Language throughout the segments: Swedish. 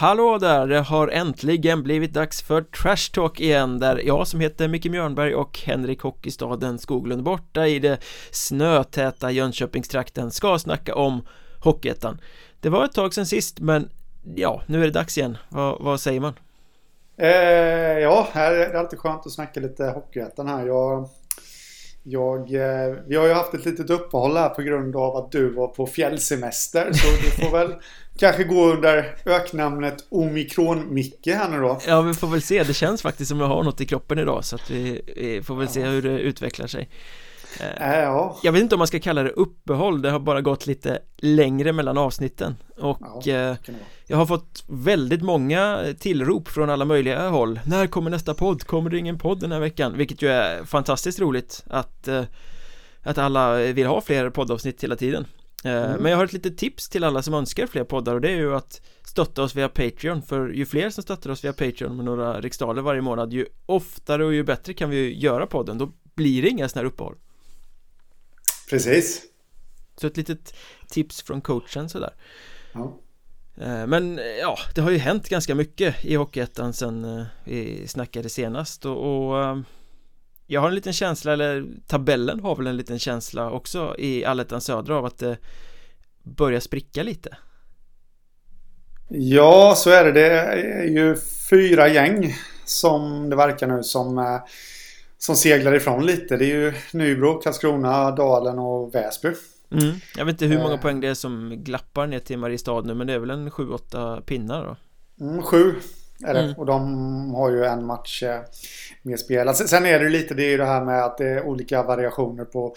Hallå där! Det har äntligen blivit dags för Trash Talk igen där jag som heter Micke Mjörnberg och Henrik Hockeystaden Skoglund borta i det snötäta Jönköpingstrakten ska snacka om Hockeyettan Det var ett tag sedan sist men ja, nu är det dags igen. vad, vad säger man? Eh, ja, här är det alltid skönt att snacka lite Hockeyettan här. Jag jag, eh, vi har ju haft ett litet uppehåll här på grund av att du var på fjällsemester. Så du får väl kanske gå under öknamnet Omikron-Micke här nu då. Ja, vi får väl se. Det känns faktiskt som jag har något i kroppen idag. Så att vi, får väl ja. se hur det utvecklar sig. Äh, ja. Jag vet inte om man ska kalla det uppehåll, det har bara gått lite längre mellan avsnitten och ja, eh, jag har fått väldigt många tillrop från alla möjliga håll När kommer nästa podd? Kommer det ingen podd den här veckan? Vilket ju är fantastiskt roligt att eh, att alla vill ha fler poddavsnitt hela tiden eh, mm. Men jag har ett litet tips till alla som önskar fler poddar och det är ju att stötta oss via Patreon för ju fler som stöttar oss via Patreon med några riksdaler varje månad ju oftare och ju bättre kan vi göra podden då blir det inga sådana här uppehåll Precis. Så ett litet tips från coachen sådär. Ja. Eh, men ja, det har ju hänt ganska mycket i Hockeyettan sen eh, vi snackade senast och, och eh, jag har en liten känsla, eller tabellen har väl en liten känsla också i Allettan Södra av att det börjar spricka lite. Ja, så är det. Det är ju fyra gäng som det verkar nu som som seglar ifrån lite. Det är ju Nybro, Karlskrona, Dalen och Väsby. Mm. Jag vet inte hur många eh. poäng det är som glappar ner till Mariestad nu men det är väl en 7-8 pinnar då? Mm, sju är det. Mm. Och de har ju en match eh, mer spelad. Sen är det lite det är ju det här med att det är olika variationer på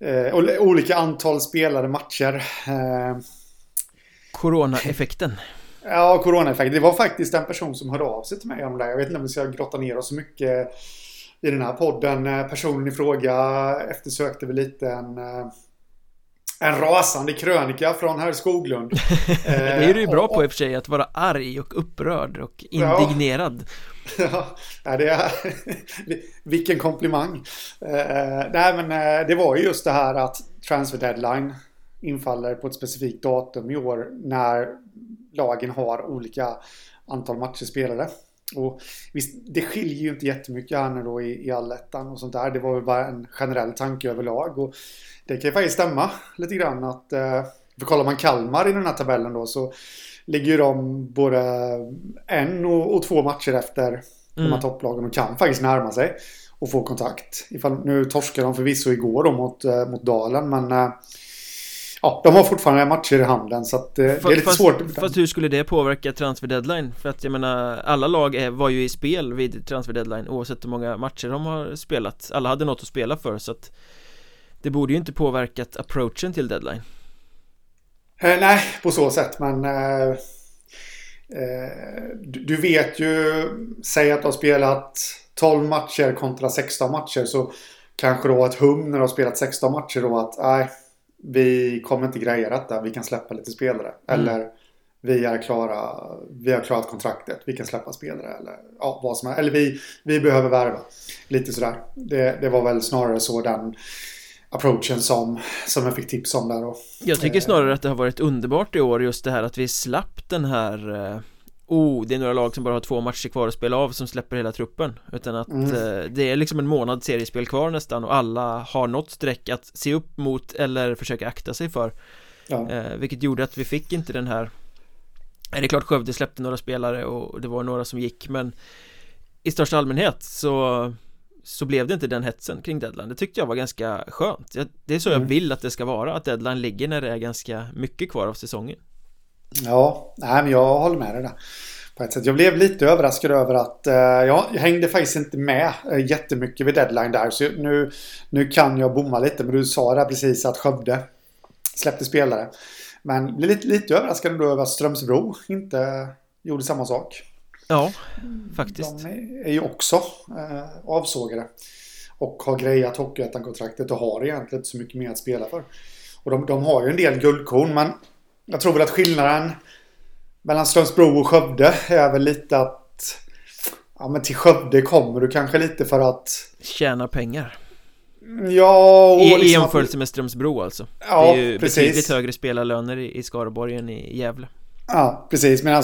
eh, olika antal spelade matcher. Eh, Corona-effekten. Ja, corona-effekten. Det var faktiskt en person som hörde av sig till mig om det. Jag vet inte om vi ska grotta ner oss så mycket i den här podden. Eh, personen i fråga eftersökte väl lite en eh, en rasande krönika från herr Skoglund. Det är du ju bra på i och för sig, att vara arg och upprörd och indignerad. Ja, det är Vilken komplimang. Nej men det var ju just det här att transfer deadline infaller på ett specifikt datum i år när lagen har olika antal matcher spelade och visst, det skiljer ju inte jättemycket här nu då i, i allettan och sånt där. Det var väl bara en generell tanke överlag. Och det kan ju faktiskt stämma lite grann att... Eh, för kollar man Kalmar i den här tabellen då så ligger ju de både en och, och två matcher efter mm. de här mm. topplagen och kan faktiskt närma sig och få kontakt. Ifall, nu torskade de förvisso igår då mot, eh, mot Dalen men eh, ja, de har fortfarande matcher i handen så att eh, det är lite fast, svårt. Fast hur skulle det påverka transfer deadline? För att jag menar, alla lag är, var ju i spel vid transfer deadline oavsett hur många matcher de har spelat. Alla hade något att spela för så att Det borde ju inte påverkat approachen till deadline. Eh, Nej, på så sätt men eh, eh, du, vet ju Säg att du har spelat 12 matcher kontra 16 matcher så Kanske då ett hum när du har spelat 16 matcher då att nej vi kommer inte greja detta, vi kan släppa lite spelare. Mm. Eller vi är klara, vi har klarat kontraktet, vi kan släppa spelare. Eller ja, vad som är. Eller vi, vi behöver värva. Lite sådär. Det, det var väl snarare så den approachen som, som jag fick tips om där. Och, jag tycker snarare att det har varit underbart i år just det här att vi slapp den här eh, oh, det är några lag som bara har två matcher kvar att spela av som släpper hela truppen Utan att mm. eh, det är liksom en månad seriespel kvar nästan och alla har något streck att se upp mot eller försöka akta sig för ja. eh, Vilket gjorde att vi fick inte den här Det är klart Skövde släppte några spelare och det var några som gick men I största allmänhet så så blev det inte den hetsen kring deadline Det tyckte jag var ganska skönt Det är så mm. jag vill att det ska vara Att deadline ligger när det är ganska mycket kvar av säsongen Ja, nej, men jag håller med dig där. På ett sätt. Jag blev lite överraskad över att eh, jag hängde faktiskt inte med eh, jättemycket vid deadline där. Så nu, nu kan jag bomma lite. Men du sa det precis att Skövde släppte spelare. Men blev lite, lite överraskad ändå över att Strömsbro inte gjorde samma sak. Ja, faktiskt. De är, är ju också eh, avsågade. Och har grejat Hockeyettan-kontraktet och har egentligen inte så mycket mer att spela för. Och de, de har ju en del guldkorn men jag tror väl att skillnaden mellan Strömsbro och Skövde är väl lite att ja, men till Skövde kommer du kanske lite för att tjäna pengar. Ja, och I, liksom I jämförelse med Strömsbro alltså. Ja, Det är ju precis. betydligt högre spelarlöner i, i Skaraborg än i Gävle. Ja, precis. Medan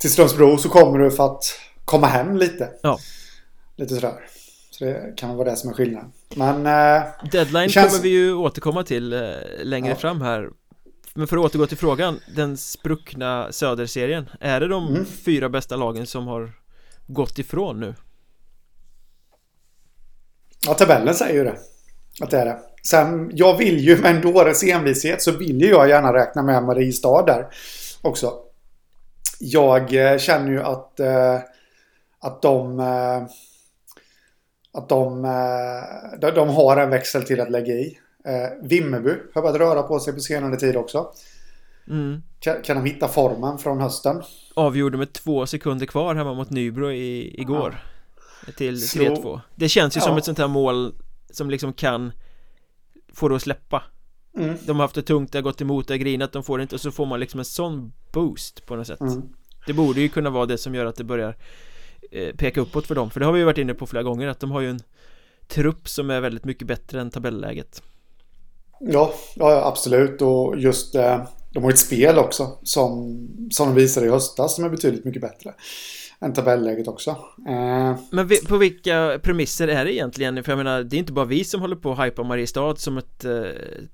till Strömsbro så kommer du för att komma hem lite. Ja. Lite sådär. Så det kan vara det som är skillnaden. Men... Eh, Deadline känns... kommer vi ju återkomma till eh, längre ja. fram här. Men för att återgå till frågan, den spruckna Söderserien. Är det de mm. fyra bästa lagen som har gått ifrån nu? Ja, tabellen säger ju det. Att det är det. Sen, jag vill ju med en dåres envishet så vill ju jag gärna räkna med Mariestad där också. Jag eh, känner ju att, eh, att de... Eh, att de, de, de har en växel till att lägga i. Vimmerby har börjat röra på sig på senare tid också. Mm. Kan, kan de hitta formen från hösten? Avgjorde med två sekunder kvar hemma mot Nybro i, igår. Ja. Till 3-2. Det känns ju ja. som ett sånt här mål som liksom kan få det att släppa. Mm. De har haft det tungt, det har gått emot, det har grinat, de får det inte och så får man liksom en sån boost på något sätt. Mm. Det borde ju kunna vara det som gör att det börjar eh, peka uppåt för dem För det har vi ju varit inne på flera gånger att de har ju en trupp som är väldigt mycket bättre än tabelläget Ja, ja absolut och just eh, de har ett spel också som, som de visade i höstas som är betydligt mycket bättre än tabelläget också eh. Men vi, på vilka premisser är det egentligen? För jag menar, det är inte bara vi som håller på att hypa Mariestad som ett eh,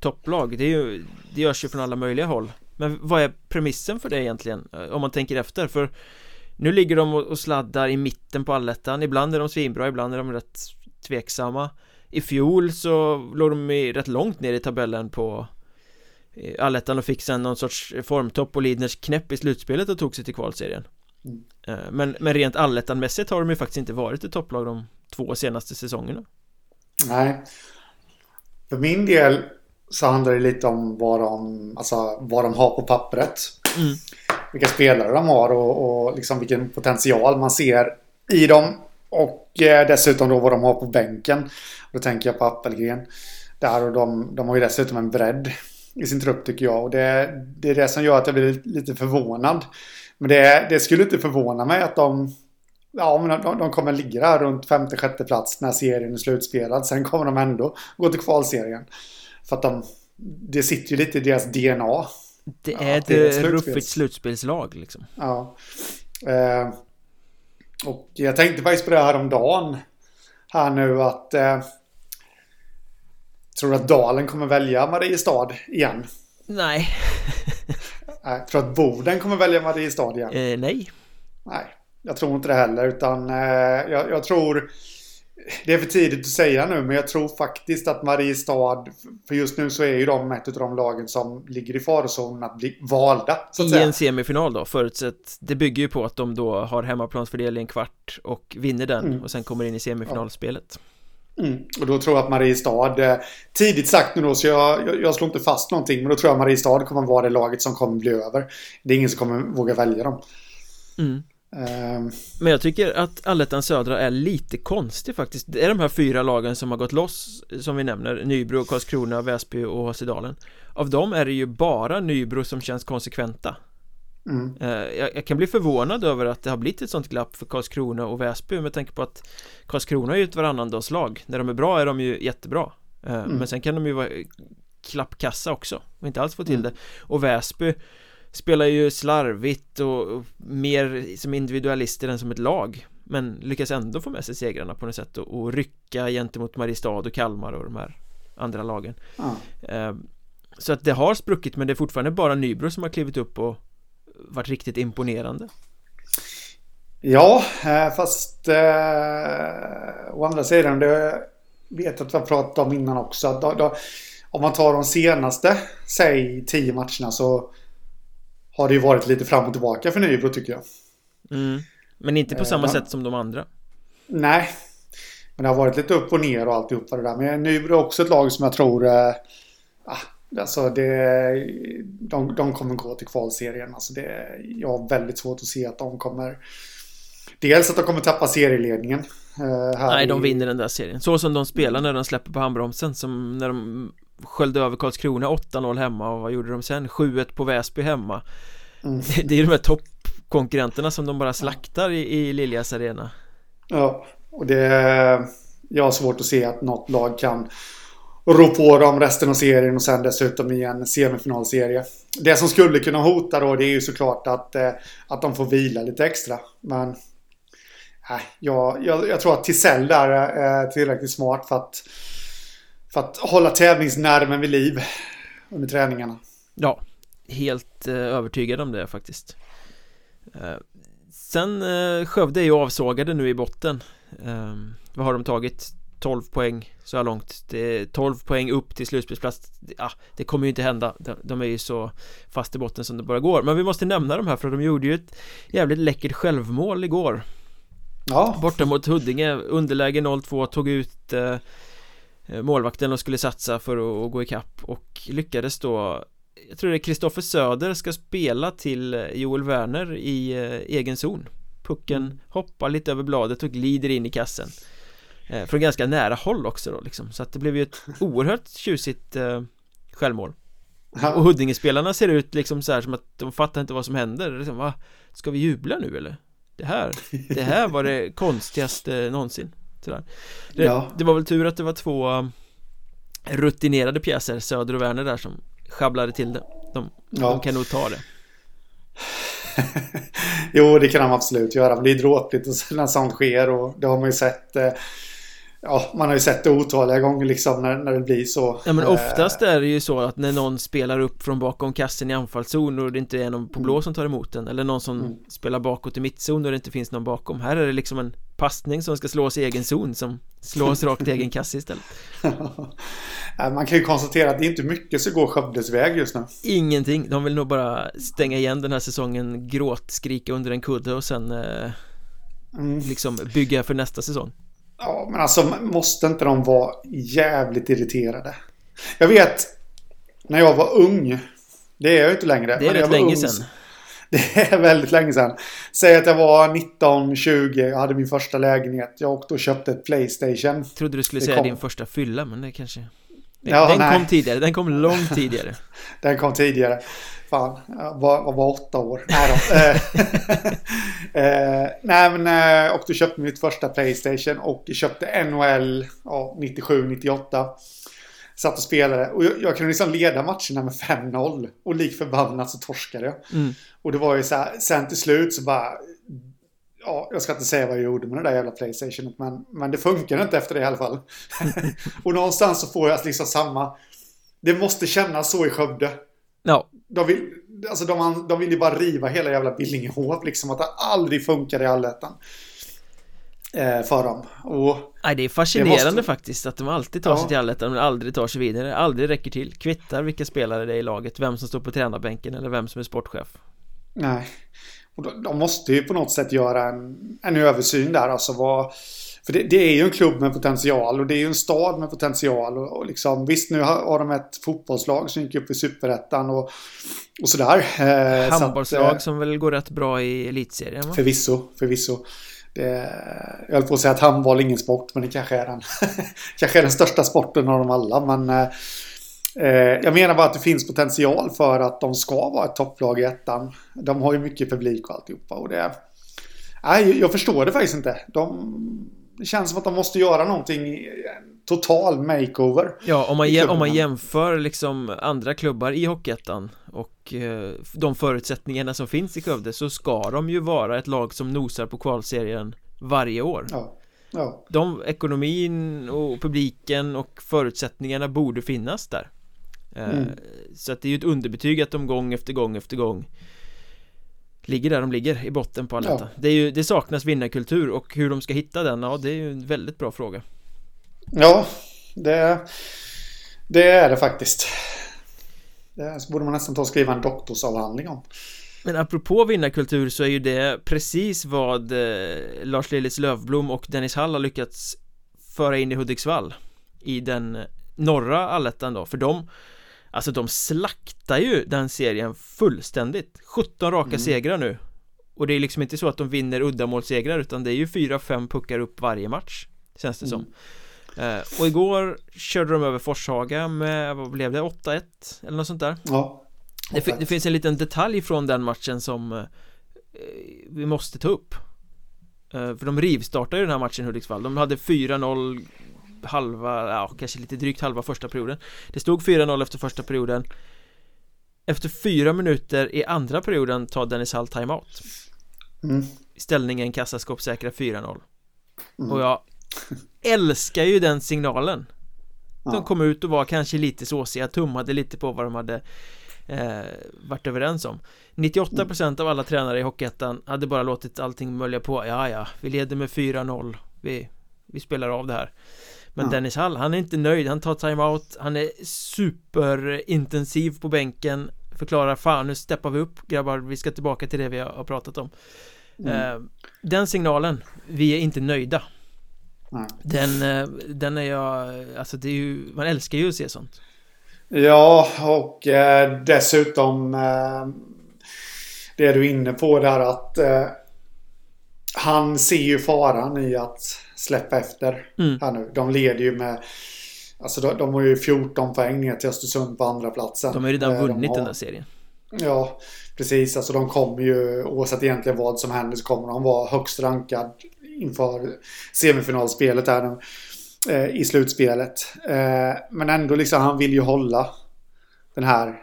topplag Det, är ju, det görs ju från alla möjliga håll Men vad är premissen för det egentligen? Eh, om man tänker efter, för Nu ligger de och sladdar i mitten på allettan Ibland är de svinbra, ibland är de rätt tveksamma i fjol så låg de rätt långt ner i tabellen på Allettan och fick sen någon sorts formtopp och Lidners knäpp i slutspelet och tog sig till kvalserien. Mm. Eh, men, men rent allettanmässigt har de ju faktiskt inte varit ett topplag de två senaste säsongerna. Nej. För min del så handlar det lite om vad de, alltså, vad de har på pappret. Mm. Vilka spelare de har och, och liksom vilken potential man ser i dem Och eh, dessutom då vad de har på bänken Då tänker jag på Appelgren Där och de, de har ju dessutom en bredd i sin trupp tycker jag. Och det, det är det som gör att jag blir lite förvånad. Men det, det skulle inte förvåna mig att de Ja, men de, de kommer ligga där runt femte, sjätte plats när serien är slutspelad. Sen kommer de ändå gå till kvalserien. För att de, det sitter ju lite i deras DNA. Det är ja, ett det ruffigt slutspelslag liksom. Ja. Eh, och jag tänkte faktiskt på det här om dagen Här nu att eh, Tror du att Dalen kommer välja Mariestad igen? Nej. nej tror du att Boden kommer välja Mariestad igen? Eh, nej. Nej, jag tror inte det heller. Utan eh, jag, jag, tror... Det är för tidigt att säga nu, men jag tror faktiskt att Mariestad... För just nu så är ju de ett av de lagen som ligger i farozonen att bli valda. Så att I säga. en semifinal då, förutsatt... Det bygger ju på att de då har hemmaplansfördel i en kvart och vinner den mm. och sen kommer in i semifinalspelet. Mm. Och då tror jag att Mariestad, eh, tidigt sagt nu då så jag, jag, jag, slår inte fast någonting, men då tror jag att Mariestad kommer vara det laget som kommer bli över. Det är ingen som kommer våga välja dem. Mm. Um. Men jag tycker att Allettan Södra är lite konstig faktiskt Det är de här fyra lagen som har gått loss Som vi nämner Nybro, Karlskrona, Väsby och Håsedalen Av dem är det ju bara Nybro som känns konsekventa Mm. Eh, jag, jag, kan bli förvånad över att det har blivit ett sånt glapp för Karlskrona och Väsby med tanke på att Karlskrona är ju ett varannandagslag När de är bra är de ju jättebra eh, mm. Men sen kan de ju vara klappkassa också och inte alls få till mm. det Och Väsby spelar ju slarvigt och mer som individualister än som ett lag Men lyckas ändå få med sig segrarna på något sätt och, och rycka gentemot Mariestad och Kalmar och de här andra lagen mm. Så att det har spruckit men det är fortfarande bara Nybro som har klivit upp och varit riktigt imponerande. Ja, eh, fast eh, å andra sidan, det vet jag att vi har pratat om innan också. Då, då, om man tar de senaste, säg tio matcherna så har det ju varit lite fram och tillbaka för Nybro tycker jag. Mm. Men inte på samma eh, sätt som de andra. Nej, men det har varit lite upp och ner och alltihopa det där. Men Nybro är också ett lag som jag tror eh, ah, Alltså det, de, de kommer gå till kvalserien. Alltså det, jag har väldigt svårt att se att de kommer... Dels att de kommer tappa serieledningen. Eh, Nej, de vinner den där serien. Så som de spelar när de släpper på handbromsen. Som när de sköljde över Karlskrona 8-0 hemma. Och vad gjorde de sen? 7-1 på Väsby hemma. Mm. Det, är de här toppkonkurrenterna som de bara slaktar i, i Liljas arena. Ja, och det... Jag har svårt att se att något lag kan rå på dem resten av serien och sen dessutom i en semifinalserie. Det som skulle kunna hota då det är ju såklart att, eh, att de får vila lite extra. Men nej, jag, jag, jag tror att Tisell där är tillräckligt smart för att, för att hålla tävlingsnerven vid liv under träningarna. Ja, helt eh, övertygad om det faktiskt. Eh, sen eh, Skövde är ju avsågade nu i botten. Eh, vad har de tagit? 12 poäng så här långt Det är 12 poäng upp till slutspelsplats Ja, det kommer ju inte hända De är ju så fast i botten som det bara går Men vi måste nämna de här för de gjorde ju ett jävligt läckert självmål igår Ja Borta mot Huddinge Underläge 0-2 Tog ut eh, Målvakten och skulle satsa för att, gå ikapp och lyckades då Jag tror det är Kristoffer Söder ska spela till eh, Joel Werner i eh, egen zon Pucken mm. hoppar lite över bladet och glider in i kassen eh, Från ganska nära håll också då liksom Så att det blev ju ett oerhört tjusigt eh, självmål. Och Huddinge-spelarna ser ut liksom så här som att de fattar inte vad som händer liksom, va? Ska vi jubla nu eller? Det här, det här var det konstigaste någonsin Sådär. Det, ja. det var väl tur att det var två eh, rutinerade pjäser, Söder och Werner där som sjabblade till det De, ja. de kan nog ta det jo, det kan de absolut göra. Men det är dråpligt när sånt sker och det har man ju sett. Eh, ja, man har ju sett det otaliga gånger liksom när, när det blir så. Ja, men eh, oftast är det ju så att när någon spelar upp från bakom kassen i anfallszon och det inte är någon på blå mm. som tar emot den eller någon som mm. spelar bakåt i mittzon och det inte finns någon bakom. Här är det liksom en passning som ska slås i egen zon som slås rakt i egen kasse istället. Man kan ju konstatera att det är inte mycket som går Skövdes väg just nu. Ingenting. De vill nog bara stänga igen den här säsongen, gråt, skrika under en kudde och sen eh, mm. liksom bygga för nästa säsong. Ja, men alltså måste inte de vara jävligt irriterade? Jag vet när jag var ung. Det är jag ju inte längre. Det är rätt länge sedan. Det är väldigt länge sedan. Säg att jag var 19, 20, jag hade min första lägenhet. Jag åkte och köpte ett Playstation. Jag trodde du skulle det säga kom. din första fylla, men det kanske... Ja, den kom tidigare, den kom långt tidigare. den kom tidigare. Fan, jag var, jag var åtta år. Nej då. eh, nej men, eh, och då köpte mitt första Playstation och köpte NHL ja, 97-98. Satt och spelade och jag, jag kunde liksom leda matcherna med 5-0. Och lik förbannat så torskade jag. Mm. Och det var ju så här, sen till slut så bara... Ja, jag ska inte säga vad jag gjorde med det där jävla Playstation. Men, men det funkar inte efter det i alla fall. och någonstans så får jag liksom samma... Det måste kännas så i Skövde. Ja. De vill, alltså de, de vill ju bara riva hela jävla Billingehov liksom. Att det aldrig funkar i allettan. Eh, för dem. Och Nej, det är fascinerande måste... faktiskt att de alltid tar ja. sig till allettan men aldrig tar sig vidare. Aldrig räcker till. Kvittar vilka spelare det är i laget. Vem som står på tränarbänken eller vem som är sportchef. Nej. Och de, de måste ju på något sätt göra en, en översyn där. Alltså vad för det, det, är ju en klubb med potential och det är ju en stad med potential. Och, och liksom, visst, nu har, har de ett fotbollslag som gick upp i superettan och, och sådär. Eh, Handbollslag eh, som väl går rätt bra i elitserien va? Förvisso, förvisso. Det, jag höll på att säga att handboll är ingen sport, men det kanske är den, kanske är den största sporten av dem alla. Men eh, jag menar bara att det finns potential för att de ska vara ett topplag i ettan. De har ju mycket publik och alltihopa. Och det, nej, jag förstår det faktiskt inte. De, det känns som att de måste göra någonting total makeover Ja, om man, om man jämför liksom andra klubbar i Hockeyettan och eh, de förutsättningarna som finns i Skövde så ska de ju vara ett lag som nosar på kvalserien varje år ja. Ja. De, ekonomin och publiken och förutsättningarna borde finnas där eh, mm. Så att det är ju ett underbetyg att de gång efter gång efter gång ligger där de ligger i botten på alla ja. det, är ju, det saknas vinnarkultur och hur de ska hitta den, ja det är ju en väldigt bra fråga Ja, det, det är det faktiskt. Det borde man nästan ta och skriva en doktorsavhandling om. Men apropå vinnarkultur så är ju det precis vad eh, Lars Lillis Lövblom och Dennis Hall har lyckats föra in i Hudiksvall i den norra allettan då, för de Alltså de slaktar ju den serien fullständigt. 17 raka mm. segrar nu. Och det är liksom inte så att de vinner uddamålssegrar utan det är ju 4-5 puckar upp varje match Känns det mm. som Och igår körde de över Forshaga med, vad blev det, 8-1 eller något sånt där? Ja. Det, det, finns en liten detalj från den matchen som eh, vi måste ta upp. Eh, För de rivstartade ju den här matchen Hudiksvall. De hade 4-0 halva, ja kanske lite drygt halva första perioden. Det stod 4-0 efter första perioden. Efter fyra minuter i andra perioden tar Dennis Hall timeout. Mm. Ställningen kassaskåpssäkra 4-0 mm. Och jag älskar ju den signalen. De kom ut och var kanske lite såsiga, tummade lite på vad de hade eh, varit överens om. 98% av alla tränare i Hockeyettan hade bara låtit allting mölja på. Ja, ja, vi leder med 4-0 vi, vi spelar av det här. Men ja. Dennis Hall, han är inte nöjd, han tar timeout. Han är superintensiv på bänken. Förklarar, fan nu steppar vi upp grabbar, vi ska tillbaka till det vi har pratat om. Mm. eh, Den signalen, vi är inte nöjda Nej. Den, eh, den är jag, alltså det är ju, man älskar ju att se sånt Ja, och eh, dessutom eh, det du är inne på där att eh, han ser ju faran i att släppa efter mm. här nu. De leder ju med Alltså de, de har ju 14 poäng ner till Östersund på andra platsen. De har ju redan eh, vunnit har, den där serien. Ja, precis. Alltså de kommer ju oavsett egentligen vad som händer så kommer de vara högst rankad inför semifinalspelet här eh, i slutspelet. Eh, men ändå liksom han vill ju hålla den här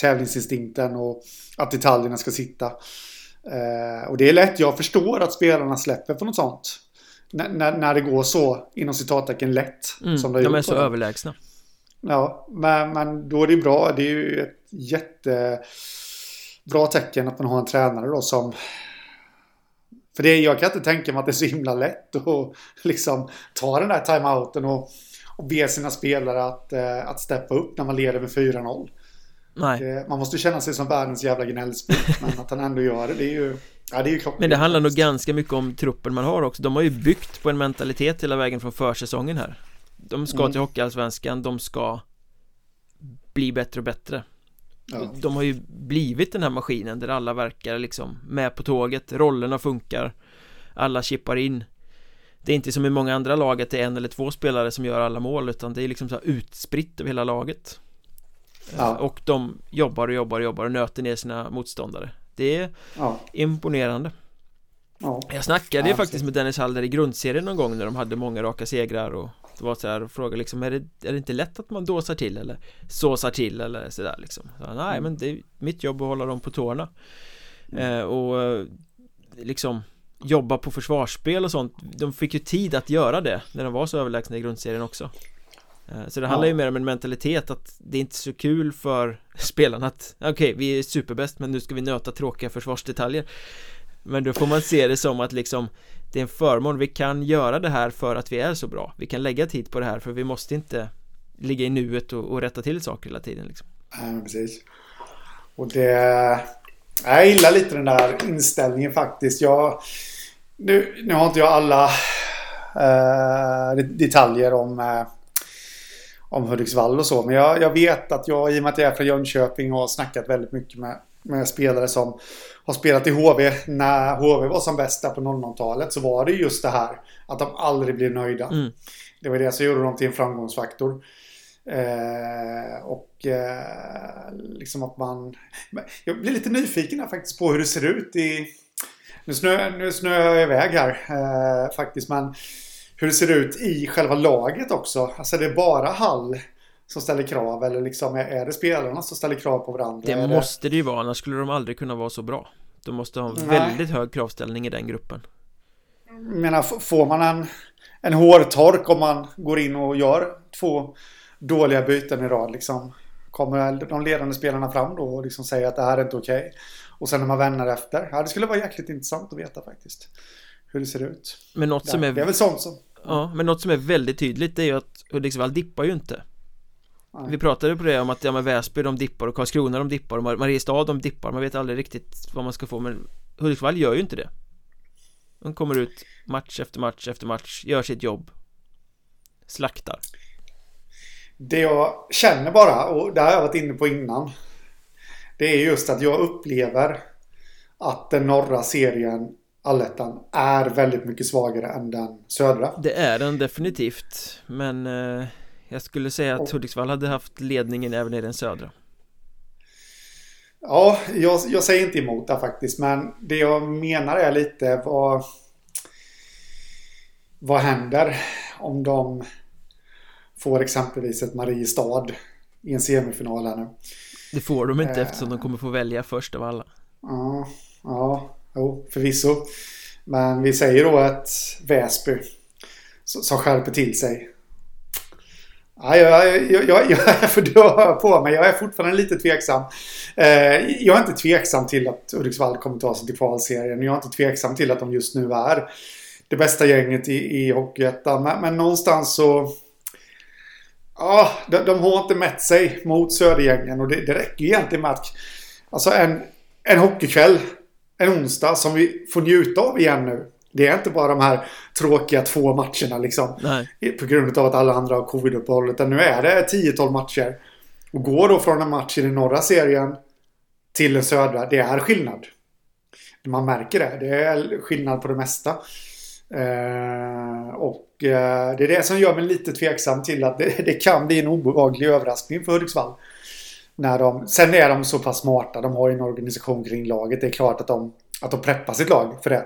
tävlingsinstinkten och att detaljerna ska sitta. Eh, och det är lätt, jag förstår att spelarna släpper på något sånt. N när, det går så, inom citattecken, lätt. Mm, som det de är så dem. överlägsna. Ja, men, men då är det bra. Det är ju ett jättebra tecken att man har en tränare då som... För det, jag kan inte tänka mig att det är så himla lätt att liksom ta den där timeouten och, och be sina spelare att, eh, att steppa upp när man leder med 4-0. Nej. man måste känna sig som världens jävla gnällspik. men att han ändå gör det, det är ju... Ja, det är ju Men det handlar nog ganska mycket om truppen man har också. De har ju byggt på en mentalitet hela vägen från försäsongen här. De ska mm. till Hockeyallsvenskan, de ska bli bättre och bättre. Ja. De har ju blivit den här maskinen där alla verkar liksom med på tåget, rollerna funkar, alla chippar in. Det är inte som i många andra lag att det är en eller två spelare som gör alla mål utan det är liksom så utspritt över hela laget. Ja. Och de jobbar och jobbar och jobbar och nöter ner sina motståndare Det är ja. imponerande ja. Jag snackade ju faktiskt med Dennis Halder i grundserien någon gång när de hade många raka segrar och det var så här och frågade liksom är det, är det inte lätt att man dåsar till eller såsar till eller sådär liksom? Så, Nej mm. men det är mitt jobb att hålla dem på tårna. Mm. eh, Och eh, liksom jobba på försvarsspel och sånt. De fick ju tid att göra det när de var så överlägsna i grundserien också. Eh, så det handlar ju mer om en mentalitet att det är inte så kul för spelarna att Okej, okay, vi är superbäst men nu ska vi nöta tråkiga försvarsdetaljer. Men då får man se det som att liksom det är en förmån, vi kan göra det här för att vi är så bra. Vi kan lägga tid på det här för vi måste inte Ligga i nuet och, och rätta till saker hela tiden liksom. Ja, precis. Och det Jag gillar lite den där inställningen faktiskt. Jag Nu, nu har inte jag alla eh, detaljer om eh, om Hudiksvall och så. Men jag, jag vet att jag, i och med att jag är från Jönköping, har snackat väldigt mycket med, med spelare som har spelat i HV. När HV var som bäst där på 00-talet så var det just det här att de aldrig blev nöjda. Mm. Det var det som gjorde dem till en framgångsfaktor. Eh, och eh, liksom att man... Jag blir lite nyfiken här faktiskt på hur det ser ut i... Nu snöar nu snö jag iväg här eh, faktiskt men hur det ser ut i själva laget också. Alltså det är bara Hall som ställer krav eller liksom är det spelarna som ställer krav på varandra? Det måste det ju vara, annars skulle de aldrig kunna vara så bra. De måste ha en väldigt hög kravställning i den gruppen. Jag menar, får man en, en hårtork om man går in och gör två dåliga byten i rad liksom? Kommer de ledande spelarna fram då och liksom säger att det här är inte okej? Okay? Och sen när man vänder efter? Ja, det skulle vara jäkligt intressant att veta faktiskt. Hur det ser ut. Men något som är... Det är väl sånt som... Ja, men något som är väldigt tydligt är ju att Hudiksvall dippar ju inte Nej. Vi pratade på det om att ja men Väsby de dippar och Karlskrona de dippar och Mariestad de dippar Man vet aldrig riktigt vad man ska få men Hudiksvall gör ju inte det De kommer ut match efter match efter match Gör sitt jobb Slaktar Det jag känner bara och det har jag varit inne på innan Det är just att jag upplever Att den norra serien allettan är väldigt mycket svagare än den södra. Det är den definitivt, men eh, jag skulle säga att Hudiksvall hade haft ledningen även i den södra. Ja, jag, jag säger inte emot det faktiskt, men det jag menar är lite vad... Vad händer om de får exempelvis ett Mariestad i en semifinal här nu. Det får de inte eh, eftersom de kommer få välja först av alla. Ja, ja, jo, förvisso. Men vi säger då att Väsby som skärper till sig. Ja, jag, jag, jag, jag för på mig. Jag är fortfarande lite tveksam. Eh, jag är inte tveksam till att Hudiksvall kommer ta sig till kvalserien. Jag är inte tveksam till att de just nu är det bästa gänget i, i Hockeyettan. Men, men någonstans så... Ja, de, de, har inte mätt sig mot Södergängen och det, det räcker egentligen med att... Alltså en, en hockeykväll, en onsdag som vi får njuta av igen nu. Det är inte bara de här tråkiga två matcherna liksom. Nej. På grund av att alla andra har covid-uppehåll. Utan nu är det 10-12 matcher. Och går då från en match i den norra serien till den södra. Det är skillnad. Man märker det. Det är skillnad på det mesta. Eh, och eh, det är det som gör mig lite tveksam till att det, det kan bli en obehaglig överraskning för Hudiksvall. När de, sen är de så pass smarta. De har ju en organisation kring laget. Det är klart att de, att de preppar sitt lag för det.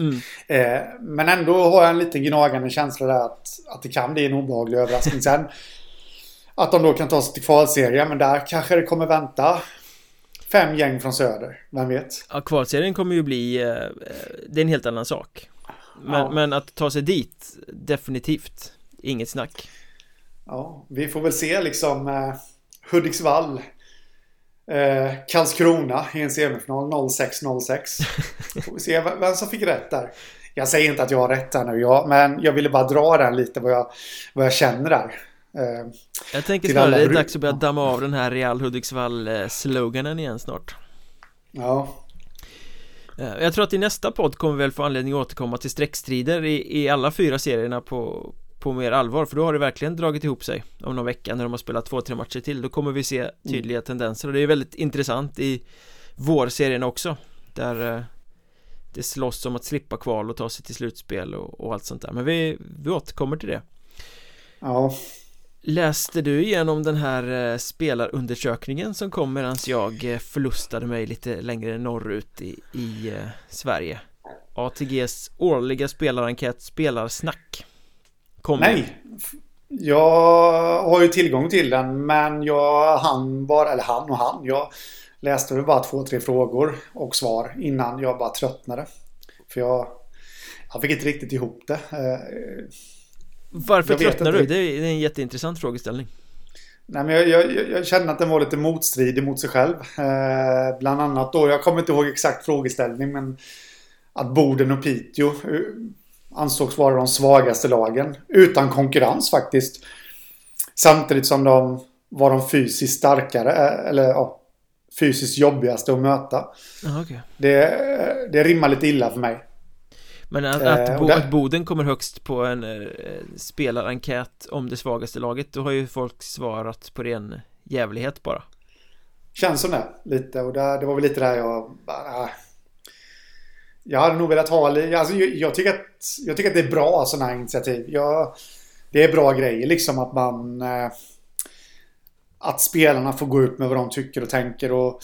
Mm. Eh, men ändå har jag en liten gnagande känsla där att, att det kan bli en obehaglig överraskning. Sen att de då kan ta sig till kvalserien, men där kanske det kommer vänta fem gäng från söder. Vem vet? Ja, kvalserien kommer ju bli... Eh, det är en helt annan sak. Men, ja. men, att ta sig dit, definitivt. Inget snack. Ja, vi får väl se liksom eh, Hudiksvall Eh, Karlskrona i en semifinal 06-06. Får vi se vem som fick rätt där. Jag säger inte att jag har rätt här nu, jag, men jag ville bara dra den lite vad jag, vad jag känner där. Eh, jag tänker snarare det är dags att börja damma av den här Real Hudiksvall-sloganen igen snart. Ja. Eh, jag tror att i nästa podd kommer vi väl få anledning att återkomma till streckstrider i, i alla fyra serierna på, på mer allvar för då har det verkligen dragit ihop sig om någon vecka när de har spelat två, tre matcher till då kommer vi se mm. tydliga mm. tendenser och det är väldigt intressant i vårserien också där eh, det slåss om att slippa kval och ta sig till slutspel och, och allt sånt där men vi, vi återkommer till det Ja Läste du igenom den här eh, spelarundersökningen som kom medan jag eh, förlustade mig lite längre norrut i, i Sverige? ATGs årliga spelarenkät Spelarsnack Kommer. Nej. Jag har ju tillgång till den men jag hann bara, eller han och han, jag läste väl bara två, tre frågor och svar innan jag bara tröttnade. För jag, jag fick inte riktigt ihop det. Eh, Varför tröttnade du? Det är en jätteintressant frågeställning. Nej, men jag, jag, jag kände att den var lite motstridig mot sig själv. Eh, bland annat då, jag kommer inte ihåg exakt frågeställning men att Boden och Piteå eh, ansågs vara de svagaste lagen. Utan konkurrens faktiskt. Samtidigt som de var de fysiskt starkare, eh, eller ja, fysiskt jobbigaste att möta. Aha, okay. det, det rimmar lite illa för mig. Men att, att, eh, Bo, att Boden kommer högst på en eh, spelarenkät om det svagaste laget, då har ju folk svarat på ren jävlighet bara. Känns som det, lite. Och där, det var väl lite där jag bara, äh, jag hade nog velat ha alltså, jag, tycker att, jag tycker att det är bra alltså, sådana här initiativ. Jag, det är bra grejer liksom att man... Eh, att spelarna får gå ut med vad de tycker och tänker och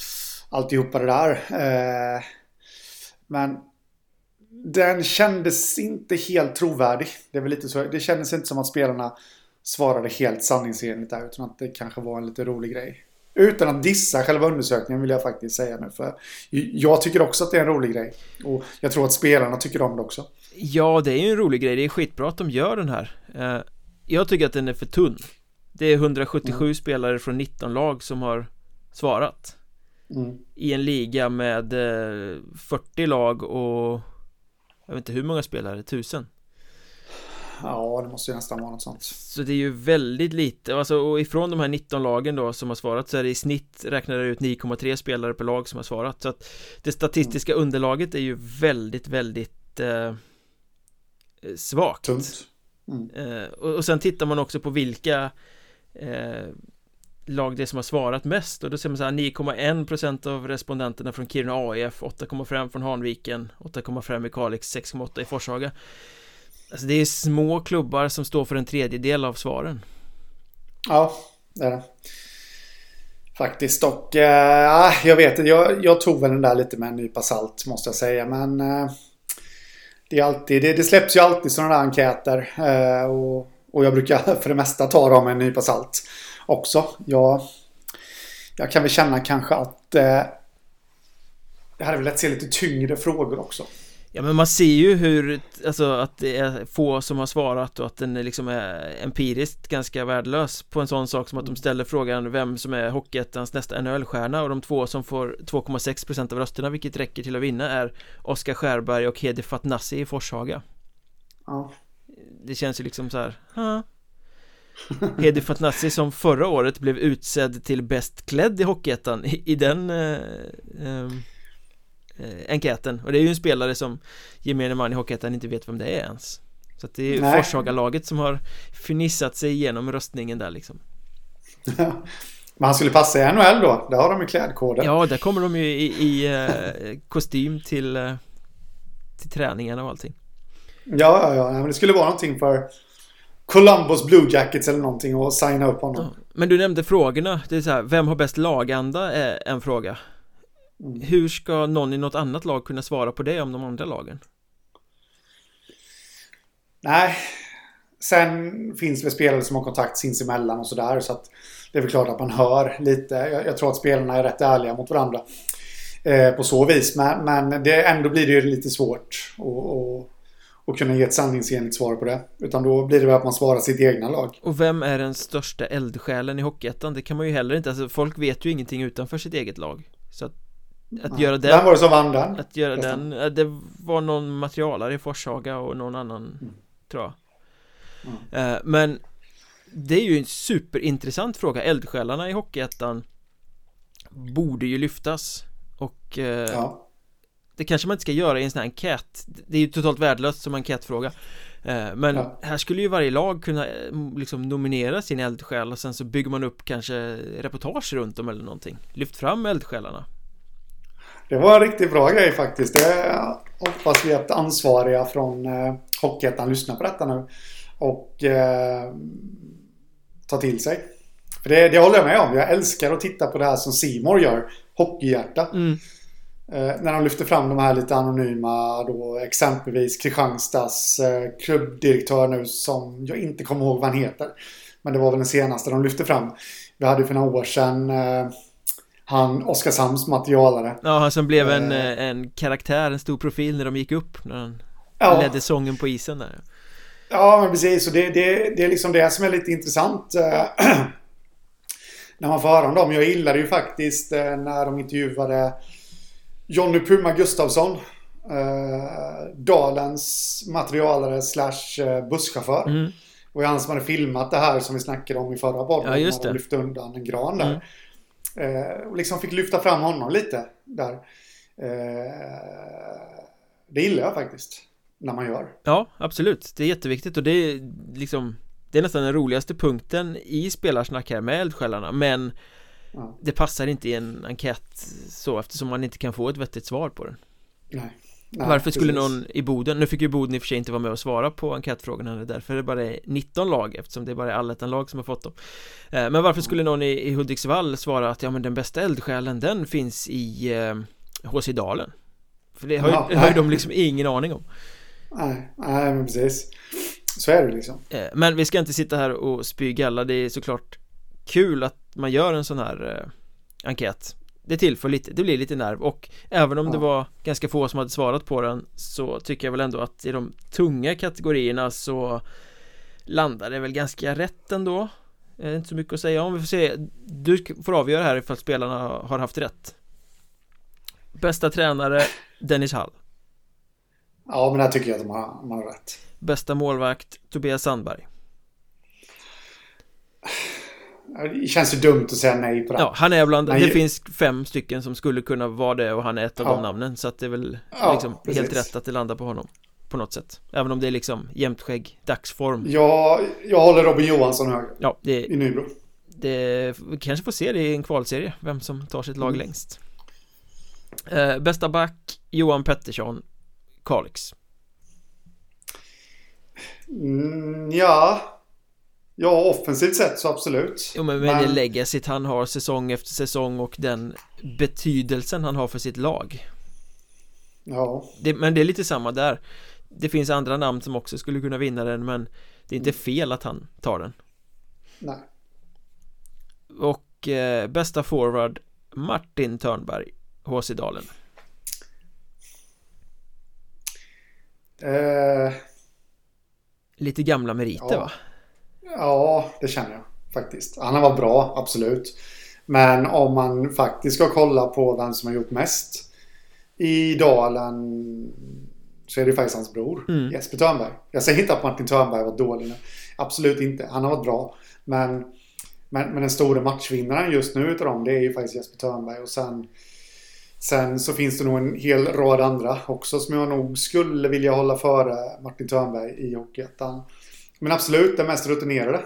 alltihopa det där. Eh, men den kändes inte helt trovärdig. Det är väl lite så. Det kändes inte som att spelarna svarade helt sanningsenligt där utan att det kanske var en lite rolig grej. Utan att dissa själva undersökningen vill jag faktiskt säga nu. För jag tycker också att det är en rolig grej. Och jag tror att spelarna tycker om det också. Ja, det är ju en rolig grej. Det är skitbra att de gör den här. Eh, jag tycker att den är för tunn. Det är 177 mm. spelare från 19 lag som har svarat. Mm. I en liga med 40 eh, lag och jag vet inte hur många spelare, tusen? Ja, det måste ju nästan vara något sånt. Så det är ju väldigt lite, alltså och ifrån de här 19 lagen då som har svarat så är det i snitt räknar det ut 9,3 spelare per lag som har svarat så att det statistiska mm. underlaget är ju väldigt, väldigt eh, svagt. Tunt. Mm. Eh, och, och sen tittar man också på vilka eh, lag det som har svarat mest och då ser man så här 9,1% av respondenterna från Kiruna AIF 8,5 från Hanviken 8,5 i Kalix 6,8 i Forshaga Alltså det är små klubbar som står för en tredjedel av svaren Ja, det är det Faktiskt och äh, jag vet inte, jag, jag tog väl den där lite med en nypa salt måste jag säga men äh, Det är alltid, det, det släpps ju alltid sådana där enkäter äh, och, Och jag brukar för det mesta ta dem med en nypa salt också. Jag, jag kan väl känna kanske att eh, jag hade velat se lite tyngre frågor också. Ja men man ser ju hur, alltså att det är få som har svarat och att den liksom är empiriskt ganska värdelös på en sån sak som att de ställer frågan vem som är Hockeyettans nästa NHL-stjärna och de två som får 2,6% av rösterna vilket räcker till att vinna är Oskar Skärberg och Hedi Fatnassi i Forshaga Ja. Det känns ju liksom så här, ha. Hedi Fatnassi som förra året blev utsedd till bäst klädd i Hockeyettan i, i den eh, eh, eh, enkäten och det är ju en spelare som gemene man i Hockeyettan inte vet vem det är ens Så att det är Nej. Forshaga-laget som har fnissat sig igenom röstningen där liksom Men han skulle passa i NHL då. Där har de ju klädkoden. Ja, där kommer de ju i, i eh, kostym till, eh, till träningarna och allting Ja, ja, ja. Men det skulle vara någonting för Columbus Blue Jackets eller någonting och signa upp honom. Ja, Men du nämnde frågorna, det är så här, vem har bäst laganda är en fråga Hur ska någon i något annat lag kunna svara på det om de andra lagen? Nej. Sen finns det spelare som har kontakt sinsemellan och sådär. Så att det är väl klart att man hör lite. Jag, jag tror att spelarna är rätt ärliga mot varandra. Eh, på så vis. Men, men det, ändå blir det ju lite svårt att kunna ge ett sanningsenligt svar på det. Utan då blir det väl att man svarar sitt egna lag. Och vem är den största eldsjälen i Hockeyettan? Det kan man ju heller inte, alltså folk vet ju ingenting utanför sitt eget lag Så att, att göra Vem den var det som vann den? Att göra den, det var någon materialare i Forshaga och någon annan Tror jag. Eh, Men Det är ju en superintressant fråga. Eldsjälarna i Hockeyettan Borde ju lyftas Och eh, Ja. Det kanske man inte ska göra i en sån här enkät. Det är ju totalt värdelöst som enkätfråga. Eh, Men Ja. här skulle ju varje lag kunna liksom nominera sin eldsjäl och sen så bygger man upp kanske reportage runt dem eller någonting. Lyft fram eldsjälarna Det var en riktigt bra grej faktiskt. Det hoppas vi att ansvariga från eh, Hockeyettan lyssnar på detta nu. Och eh, tar till sig. För det, det håller jag med om. Jag älskar att titta på det här som Simor gör. Hockeyhjärta. mm. Eh, när de lyfter fram de här lite anonyma då exempelvis Kristianstads eh, klubbdirektör nu som jag inte kommer ihåg vad han heter. Men det var väl den senaste de lyfte fram. Vi hade för några år sedan eh, han Oskarshamns materialare. Ja, han som blev en, Eh. eh, en karaktär, en stor profil när de gick upp När han Ja. ledde sången på isen där Ja, men precis. Och det, det, det är liksom det som är lite intressant. eh, när man får höra om dem. Jag gillade ju faktiskt eh, när de intervjuade Jonny Puma Gustafsson. Dalens materialare slash busschaufför. mm. Ju han som hade filmat det här som vi snackade om i förra podden. Ja, just det. lyfte undan en gran där. Eh, och liksom fick lyfta fram honom lite där. Eh, det gillar jag faktiskt. När man gör. Ja, absolut, det är jätteviktigt och det är liksom Det är nästan den roligaste punkten i spelarsnack här med eldsjälarna men Ja. Det passar inte i en enkät så eftersom man inte kan få ett vettigt svar på den Nej. Nej, Varför skulle precis. någon i Boden, nu fick ju Boden i och för sig inte vara med och svara på enkätfrågorna det är därför det bara är 19 lag eftersom det bara är allettan-lag som har fått dem Eh, Men varför skulle någon i, i Hudiksvall svara att ja men den bästa eldsjälen den finns i eh, HC Dalen För det har ju, Ja, det har ju de liksom ingen aning om Nej, nej, men precis. Så är det liksom. Eh, Men vi ska inte sitta här och spy galla, det är såklart kul att man gör en sån här eh, enkät Det tillför lite, det blir lite nerv. Och även om det Ja. var ganska få som hade svarat på den så tycker jag väl ändå att i de tunga kategorierna så landar det väl ganska rätt ändå. Eh, Inte så mycket att säga om, vi får se. Du får avgöra här ifall spelarna har haft rätt. Bästa tränare Dennis Hall. Ja, men där tycker jag att de har, de har rätt. Bästa målvakt Tobias Sandberg Det känns ju dumt att säga nej på det. Ja, han är bland, Nej. det finns fem stycken som skulle kunna vara det och han är ett av Ja. de namnen så att det är väl Ja, liksom helt rätt att det landar på honom På något sätt Även om det är liksom jämnt skägg, dagsform Jag, jag håller Robin Johansson högre Ja, det, i Nybro. det vi kanske får se det i en kvalserie Vem som tar sitt lag Mm. längst eh, Bästa back Johan Pettersson Kalix Mm, ja. Ja, offensivt sett så absolut. Jo men med Men- det legacyt han har säsong efter säsong och den betydelsen han har för sitt lag Ja. det, Men det är lite samma där Det finns andra namn som också skulle kunna vinna den men Det är inte fel att han tar den Nej Och eh, bästa forward Martin Törnberg HC Dalen eh, Lite gamla meriter ja. va? Ja, det känner jag faktiskt. Han har varit bra, absolut. Men om man faktiskt ska kolla på vem som har gjort mest i Dalen så är det faktiskt hans bror Mm. Jesper Törnberg. Jag säger inte att Martin Törnberg var dålig nu. Absolut inte. Han har varit bra. Men, men, men den stora matchvinnaren just nu utav dem det är ju faktiskt Jesper Törnberg. Och sen, sen så finns det nog en hel rad andra också som jag nog skulle vilja hålla före Martin Törnberg i Hockeyettan. Men absolut den mest rutinerade.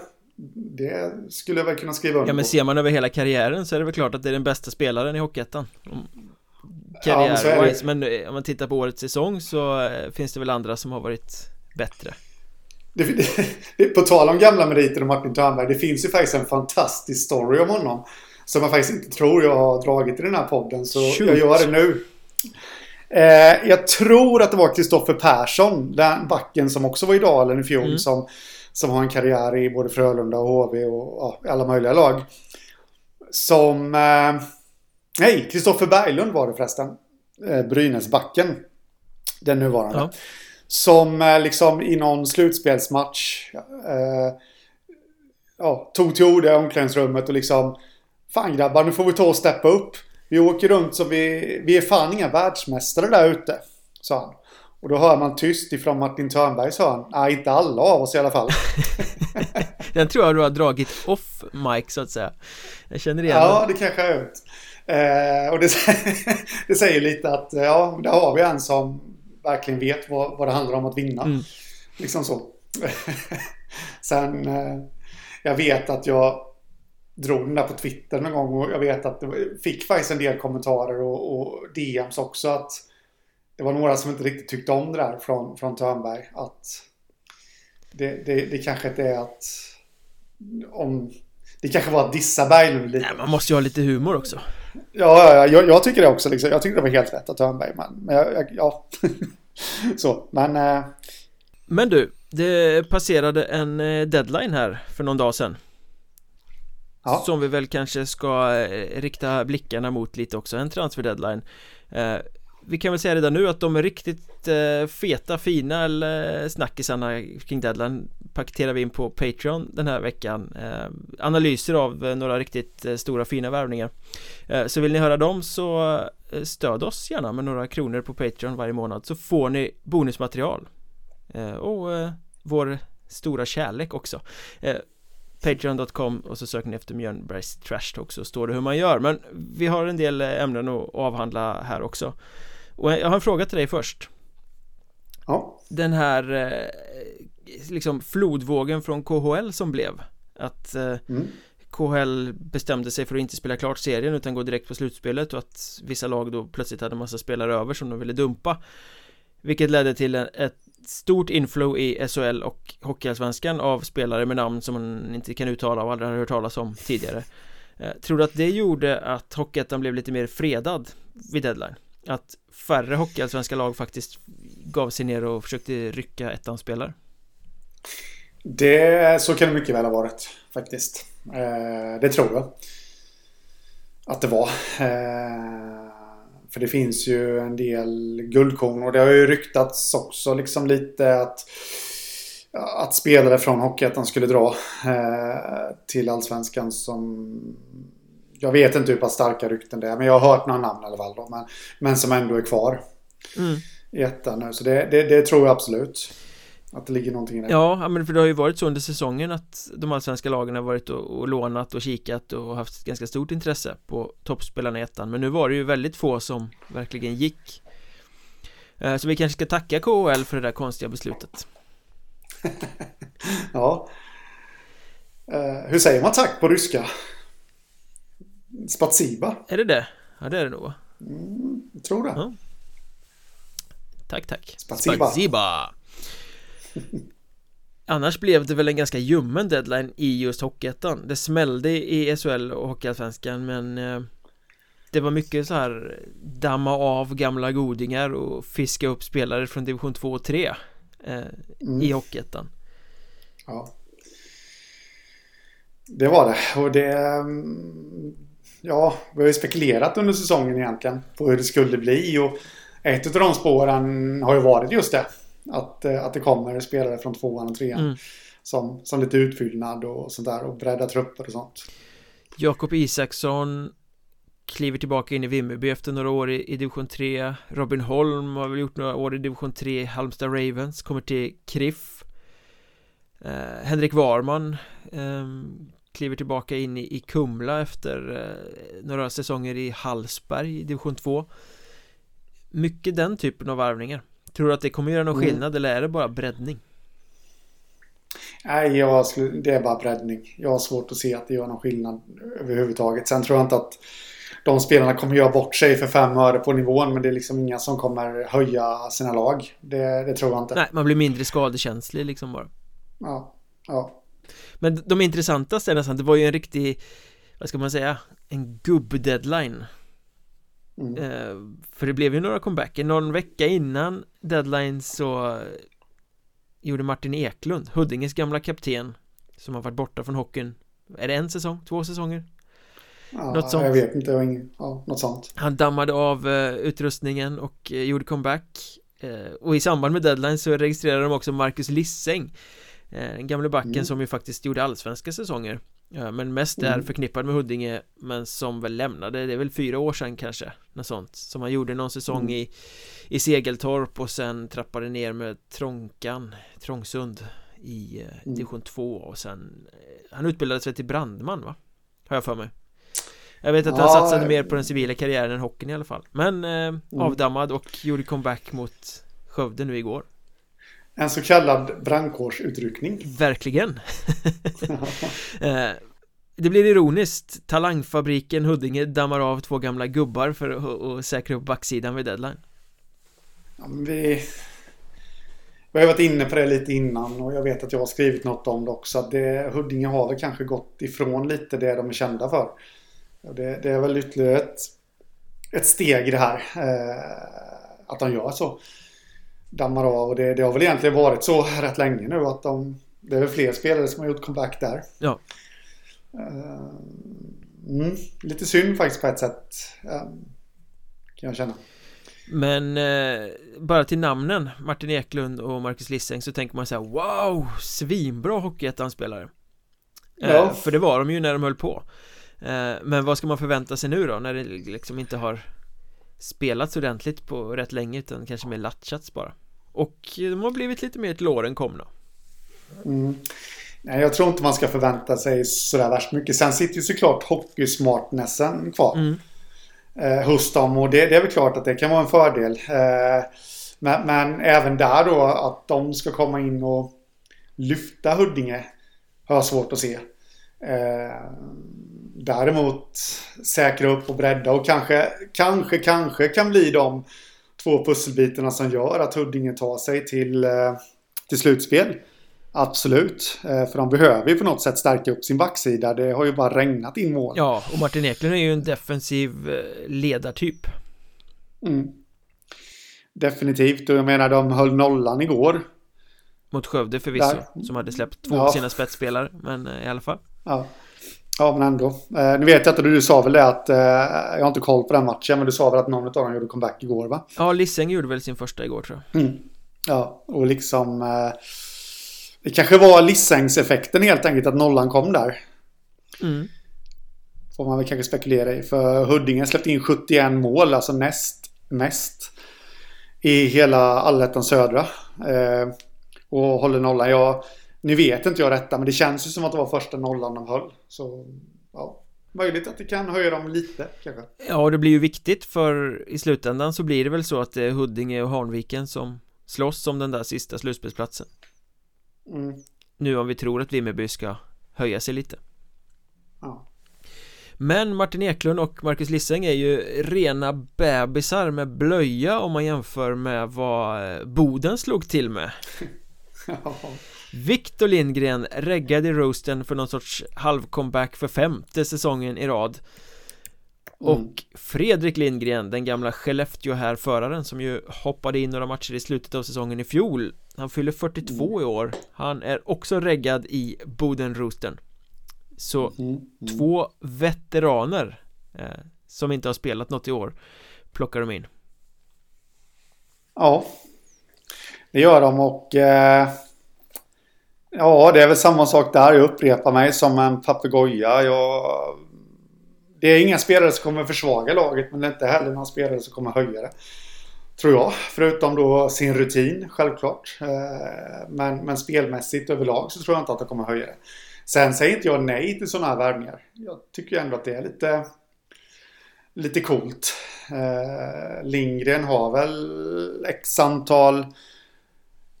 Det skulle jag väl kunna skriva under Ja men ser man över hela karriären så är det väl klart att det är den bästa spelaren i Hockeyettan Om- Ja, men. Karriärwise men eh, om man tittar på årets säsong så eh, finns det väl andra som har varit bättre det, det, på tal om gamla meriter och Martin Törnberg. Det finns ju faktiskt en fantastisk story om honom. Som jag faktiskt inte tror jag har dragit i den här podden. Så Shoot. jag gör det nu. Eh, jag tror att det var Kristoffer Persson. Den backen som också var i Dalen i fjol. Mm. Som, som har en karriär i både Frölunda och HV och ja, alla möjliga lag. Som... Eh, nej, Kristoffer Berglund var det förresten. Eh, Brynäsbacken. Den nuvarande. Ja. Som eh, liksom i någon slutspelsmatch eh, ja, tog till orda i omklädningsrummet och liksom Fan grabbar, nu får vi ta och steppa upp. Vi åker runt så vi, vi är fan inga världsmästare där ute. Sa han. Och då hör man tyst ifrån Martin Törnbergs hörn. Nej, inte alla av oss i alla fall. Den tror jag du har dragit off mic så att säga Jag känner igen Ja, det kanske jag har gjort. Eh, och det, det säger lite att ja, där har vi en som verkligen vet vad, vad det handlar om att vinna. Mm. Liksom så. Sen, eh, jag vet att jag drog den där på Twitter någon gång och jag vet att det fick faktiskt en del kommentarer och, och DMs också att det var några som inte riktigt tyckte om det där från, från Törnberg. Att det, det, det kanske inte är att om det kanske var att dissa Berglund lite. Nej, man måste ju ha lite humor också Ja, ja, ja jag, jag tycker det också. Liksom. Jag tycker det var helt rätt att Törnberg. Men, men jag, jag, ja. så, men... Eh, Men du, det passerade en eh, deadline här för någon dag sedan ja. Som vi väl kanske ska eh, rikta blickarna mot lite också, en transfer deadline. Eh, vi kan väl säga redan nu att de är riktigt eh, feta, fina eller eh, snackisarna kring deadline Paketerar vi in på Patreon den här veckan. Eh, Analyser av eh, några riktigt stora fina värvningar. Så vill ni höra dem så stöd oss gärna med några kronor på Patreon varje månad så får ni bonusmaterial. Och vår stora kärlek också. Patreon.com och så söker ni efter Mjölnbergs Trash Talk så står det hur man gör. Men vi har en del eh, ämnen att avhandla här också. Och jag har en fråga till dig först. Ja. Den här eh, liksom flodvågen från KHL som blev. Att eh, Mm. KHL bestämde sig för att inte spela klart serien utan gå direkt på slutspelet och att vissa lag då plötsligt hade en massa spelare över som de ville dumpa. Vilket ledde till ett stort inflow i SHL och Hockeyallsvenskan av spelare med namn som man inte kan uttala och aldrig har hört talas om tidigare eh, Tror du att det gjorde att Hockeyettan blev lite mer fredad vid deadline? Att färre Hockeyallsvenska lag faktiskt gav sig ner och försökte rycka ettan-spelare? Det, så kan det mycket väl ha varit faktiskt. Eh, det tror jag. Att det var. Eh, för det finns ju en del guldkorn. Och det har ju ryktats också liksom lite att att spelare från Hockeyettan skulle dra eh, till Allsvenskan som jag vet inte hur pass starka rykten det är men jag har hört några namn i alla fall då, men, men som ändå är kvar Mm. i ettan nu. Så det, det, det tror jag absolut att det ligger någonting i det. Ja, men för det har ju varit så under säsongen att de allsvenska lagen har varit och, och lånat och kikat och haft ett ganska stort intresse på toppspelarna i ettan Men nu var det ju väldigt få som verkligen gick Eh, Så vi kanske ska tacka KHL för det där konstiga beslutet Ja. Eh, hur säger man tack på ryska? Spatsiba? Är det det? Ja, det är det nog? Jag tror det. Ja. Tack, tack Spasiba. Spasiba. Annars blev det väl en ganska ljummen deadline i just Hockeyettan. Det smällde i SHL och Hockeyallsvenskan men eh, Det var mycket så här Damma av gamla godingar och fiska upp spelare från division 2 och 3 eh, mm. i Hockeyettan. Ja. Det var det. Och det mm, Ja, vi har ju spekulerat under säsongen egentligen på hur det skulle bli och ett av de spåren har ju varit just det att, eh, att det kommer spelare från tvåan och trean mm. som, som lite utfyllnad och sånt där och bredda trupper och sånt. Jakob Isaksson kliver tillbaka in i Vimmerby efter några år i, i division 3 Robin Holm har väl gjort några år i division 3 Halmstad Ravens kommer till KRIF eh, Henrik Warman eh, kliver tillbaka in i, i Kumla efter eh, några säsonger i Hallsberg i division 2 mycket den typen av varvningar tror du att det kommer göra någon mm. skillnad eller är det bara breddning? Nej, jag det är bara breddning. Jag har svårt att se att det gör någon skillnad överhuvudtaget. Sen tror jag inte att de spelarna kommer göra bort sig för fem öre på nivån. Men det är liksom inga som kommer höja sina lag. Det, det tror jag inte. Nej, man blir mindre skadekänslig liksom bara. Ja, ja. Men de intressantaste är nästan, det var ju en riktig, vad ska man säga, en gubb-deadline. Mm. Eh, för det blev ju några comebacker, någon vecka innan deadline så gjorde Martin Eklund, Huddinges gamla kapten som har varit borta från hockeyn är det en säsong, två säsonger? Ja, något sånt. jag vet inte, jag ingen, ja, något sånt Han dammade av uh, utrustningen och uh, gjorde comeback och i samband med deadline så registrerade de också Marcus Lisseng Den gamle backen mm. som ju faktiskt gjorde allsvenska säsonger Ja, men mest är mm. förknippad med Huddinge Men som väl lämnade, det är väl fyra år sedan kanske Något sånt Som han gjorde någon säsong mm. i I Segeltorp och sen trappade ner med Trånkan Trångsund I eh, mm. division 2 och sen eh, Han utbildade sig till brandman va? Har jag för mig Jag vet att han satsade mer på den civila karriären än hockeyn i alla fall Men eh, mm. avdammad och gjorde comeback mot Skövde nu igår en så kallad brandkårsutryckning Verkligen eh, Det blir ironiskt Talangfabriken Huddinge dammar av två gamla gubbar för att säkra upp backsidan vid deadline ja, vi... vi har varit inne på det lite innan och jag vet att jag har skrivit något om det också. Det, Huddinge har väl kanske gått ifrån lite det de är kända för. Det, det är väl ytterligare ett, ett steg i det här. Eh, att de gör så dammar av. Och det, det har väl egentligen varit så rätt länge nu att de... Det är väl fler spelare som har gjort comeback där. Ja. Uh, mm, lite synd faktiskt på ett sätt. Um, kan jag känna. Men eh, bara till namnen Martin Eklund och Marcus Lisseng så tänker man så här Wow! Svinbra Hockeyettan-spelare eh, ja. För det var de ju när de höll på eh, Men vad ska man förvänta sig nu då när det liksom inte har spelats ordentligt på rätt länge utan kanske mer latchats bara och de har blivit lite mer till åren komna mm. Nej, jag tror inte man ska förvänta sig sådär värst mycket. Sen sitter ju såklart hockeysmartnessen kvar mm. eh, hos dem och det, det, är väl klart att det kan vara en fördel. Eh, men, men, även där då att de ska komma in och lyfta Huddinge har jag svårt att se. Eh, däremot säkra upp och bredda och kanske, kanske, kanske kan bli de två pusselbitarna som gör att Huddinge tar sig till, eh, till slutspel. Absolut, eh, för de behöver ju på något sätt stärka upp sin backsida. Det har ju bara regnat in mål. Ja, och Martin Eklund är ju en defensiv ledartyp. Mm. Definitivt, och jag menar de höll nollan igår. Mot Skövde förvisso, Där. som hade släppt två ja. av sina spetsspelare, men i alla fall. Ja. Ja, men ändå. Eh, nu vet jag inte, du sa väl det att... Eh, jag har inte koll på den matchen, men du sa väl att någon av dem gjorde comeback igår, va? Ja, Lisseng gjorde väl sin första igår, tror jag. Mm. Ja, och liksom... Eh, det kanske var Lissängs-effekten helt enkelt, att nollan kom där. Mm. Får man väl kanske spekulera i. För Huddinge släppte in 71 mål, alltså näst mest. I hela allettan södra. Eh, och håller nollan. Jag nu vet inte jag detta, men det känns ju som att det var första nollan de höll. Så, ja. Möjligt att det kan höja dem lite, kanske. Ja, det blir ju viktigt för i slutändan så blir det väl så att det är Huddinge och Hanviken som slåss om den där sista slutspelsplatsen. Mm. Nu om vi tror att Vimmerby ska höja sig lite. Ja. Men Martin Eklund och Marcus Lisseng är ju rena bebisar med blöja om man jämför med vad Boden slog till med. ja. Victor Lindgren reggade roasten för någon sorts halvcomeback för femte säsongen i rad Och Fredrik Lindgren, den gamla Skellefteå här föraren som ju hoppade in några matcher i slutet av säsongen i fjol Han fyller 42 mm. i år Han är också reggad i Boden-roostern Så mm. Mm. två veteraner eh, Som inte har spelat något i år Plockar de in Ja Det gör de och eh, Ja det är väl samma sak där Jag upprepar mig som en papegoja Jag det är inga spelare som kommer försvaga laget men det är inte heller några spelare som kommer höja det. Tror jag. Förutom då sin rutin självklart. Eh, men, men spelmässigt överlag så tror jag inte att de kommer höja det. Sen säger inte jag nej till sådana här värvningar. Jag tycker ändå att det är lite, lite coolt. Eh, Lindgren har väl x antal